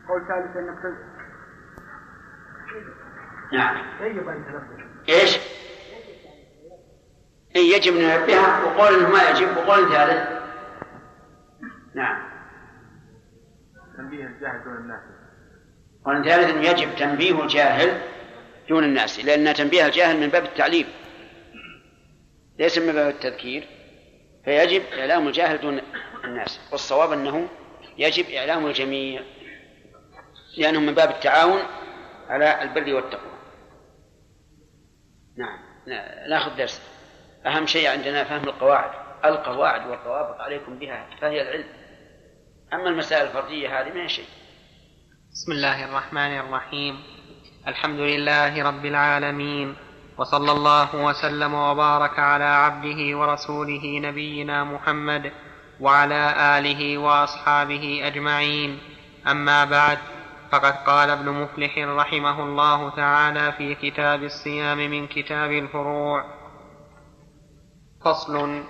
قول ثالث أنك نعم. يجب أن تنبه. إيش؟ إيه يجب أن ننبهها وقول إنه ما يجب. وقول ثالث؟ نعم. تنبيه الجاهل دون الناس. قول ثالث أنه يجب تنبيه الجاهل دون الناس لأن تنبيه الجاهل من باب التعليم ليس من باب التذكير فيجب إعلام الجاهل دون الناس والصواب أنه يجب إعلام الجميع لأنه من باب التعاون على البر والتقوى. نعم ناخذ درس. أهم شيء عندنا فهم القواعد القواعد والضوابط عليكم بها فهي العلم. أما المسائل الفردية هذه ما شيء. بسم الله الرحمن الرحيم. الحمد لله رب العالمين وصلى الله وسلم وبارك على عبده ورسوله نبينا محمد وعلى آله وأصحابه أجمعين. أما بعد فقد قال ابن مفلح رحمه الله تعالى في كتاب الصيام من كتاب الفروع فصل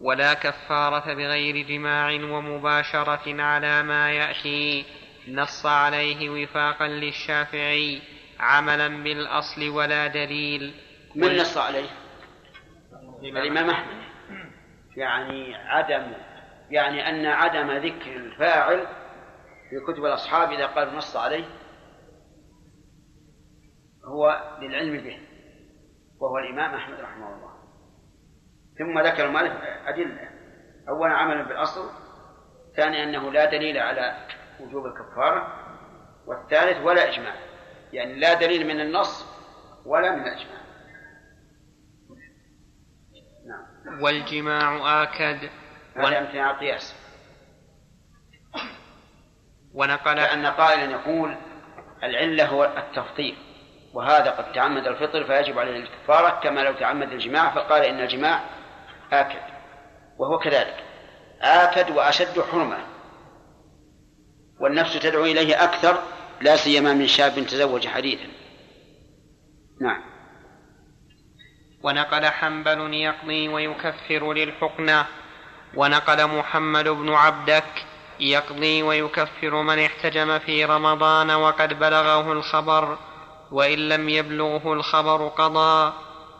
ولا كفارة بغير جماع ومباشرة على ما يأتي. نص عليه وفاقا للشافعي عملا بالأصل ولا دليل. من نص عليه؟ الإمام أحمد. يعني عدم يعني أن عدم ذكر الفاعل في كتب الأصحاب إذا قال نص عليه هو للعلم به وهو الإمام أحمد رحمه الله. ثم ذكر المؤلف أدلة. أولا عملا بالأصل ثاني أنه لا دليل على وجوب الكفارة والثالث ولا إجماع يعني لا دليل من النص ولا من الإجماع. نعم. والجماع آكد. هذا امتناع القياس. ونقل لأن قائلا يقول العلة هو التفطير وهذا قد تعمد الفطر فيجب عليه الكفارة كما لو تعمد الجماع فقال إن الجماع آكد وهو كذلك آكد وأشد حرمة والنفس تدعو إليه أكثر لا سيما من شاب تزوج حديثا. نعم. ونقل حنبل يقضي ويكفر للحقنة ونقل محمد بن عبدك يقضي ويكفر من احتجم في رمضان وقد بلغه الخبر وإن لم يبلغه الخبر قضى.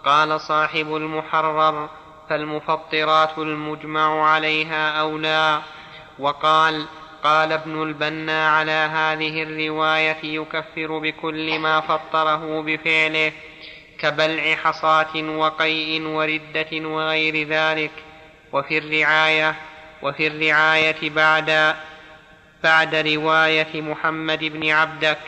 قال صاحب المحرر فالمفطرات المجمع عليها أولى. وقال قال ابن البنا على هذه الرواية يكفر بكل ما فطره بفعله كبلع حصاة وقيء وردة وغير ذلك. وفي الرعاية وفي الرعاية بعد بعد رواية محمد بن عبدك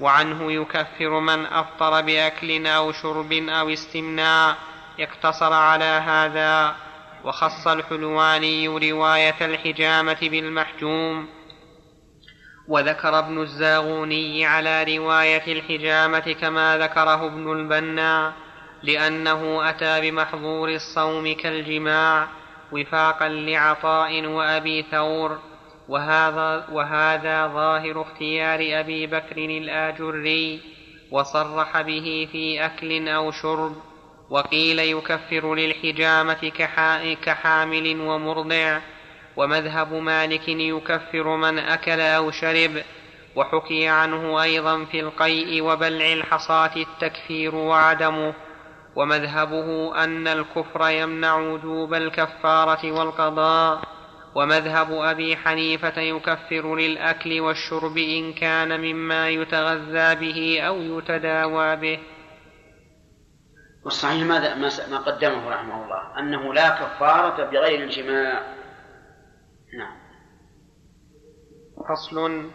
وعنه يكفر من أفطر بأكل أو شرب أو استمناء اقتصر على هذا. وخص الحلواني رواية الحجامة بالمحجوم. وذكر ابن الزاغوني على رواية الحجامة كما ذكره ابن البنا لأنه أتى بمحظور الصوم كالجماع وفاقا لعطاء وأبي ثور. وهذا, وهذا ظاهر اختيار أبي بكر الآجري وصرح به في أكل أو شرب. وقيل يكفر للحجامة كحامل ومرضع. ومذهب مالك يكفر من أكل أو شرب. وحكي عنه أيضا في القيء وبلع الحصاة التكفير وعدمه. ومذهبه أن الكفر يمنع وجوب الكفارة والقضاء. ومذهب أبي حنيفة يكفر للأكل والشرب إن كان مما يتغذى به أو يتداوى به. والصحيح ماذا ما قدمه رحمه الله أنه لا كفارة بغير الجماع. نعم. فصل.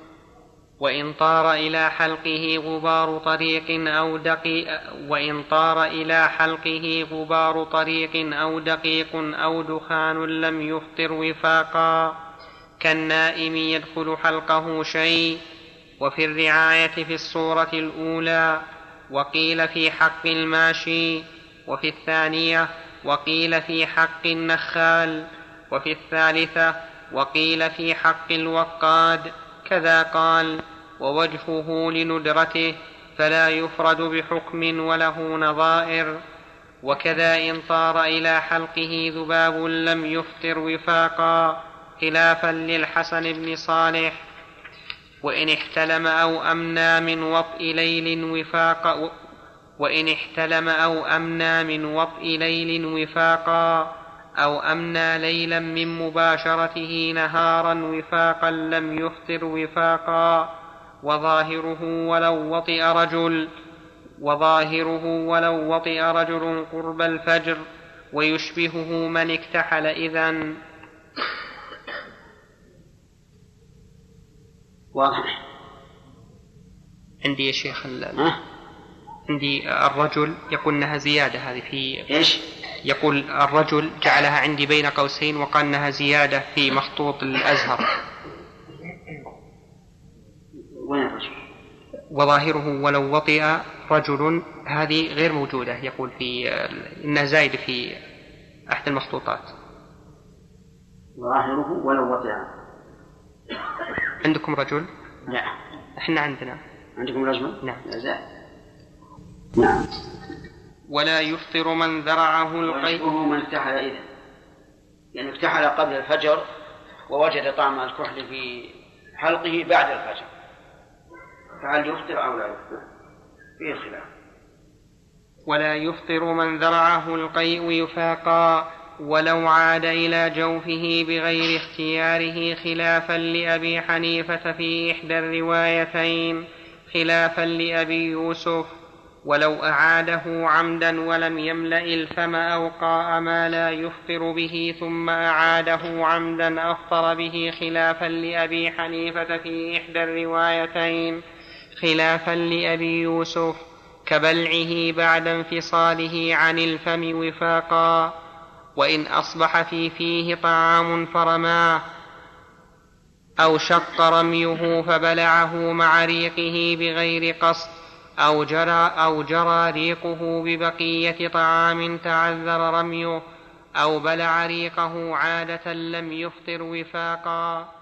وإن طار إلى حلقه غبار طريق أو دقيق وإن طار إلى حلقه غبار طريق أو دقيق أو دخان لم يفطر وفاقا. كالنائم يدخل حلقه شيء. وفي الرعاية في الصورة الأولى. وقيل في حق الماشي وفي الثانية وقيل في حق النخال وفي الثالثة وقيل في حق الوقاد كذا قال ووجهه لندرته فلا يفرد بحكم وله نظائر. وكذا إن طار إلى حلقه ذباب لم يفطر وفاقا خلافا للحسن بن صالح. وإن احتلم أو أمنى من وطء ليل وفاقا وإن احتلم أو أمنى من وطء ليل وفاقا أو أمنى ليلا من مباشرته نهارا وفاقا لم يفطر وفاقا وظاهره ولو وطئ رجل وظاهره ولو وطئ رجل قرب الفجر ويشبهه من اكتحل إذا واضح. عندي يا شيخ عندي الرجل يقول إنها زيادة هذه في إيش؟ يقول الرجل جعلها عندي بين قوسين وقال إنها زيادة في مخطوط الأزهر. وين الرجل؟ وظاهره ولو وطئ رجل هذه غير موجودة يقول في إنها زايدة في أحد المخطوطات. ظاهره ولو وطئ. عندكم رجل؟ لا. إحنا عندنا. عندكم رجل؟ نعم. زائد نعم. ولا يفطر من ذرعه القيء. من اكتحل إذا. يعني اكتحل قبل الفجر ووجد طعم الكحل في حلقه بعد الفجر. فهل يفطر أو لا يفطر؟ فيه خلاف. ولا يفطر من ذرعه القيء يفاقا ولو عاد إلى جوفه بغير اختياره خلافا لأبي حنيفة في إحدى الروايتين خلافا لأبي يوسف ولو أعاده عمدا ولم يملأ الفم أو قاء ما لا يفطر به ثم أعاده عمدا أفطر به خلافا لأبي حنيفة في إحدى الروايتين خلافا لأبي يوسف كبلعه بعد انفصاله عن الفم وفاقا. وإن أصبح في فيه طعام فرماه أو شق رميه فبلعه مع ريقه بغير قصد أو جرى أو جرى ريقه ببقية طعام تعذر رميه أو بلع ريقه عادة لم يفطر وفاقا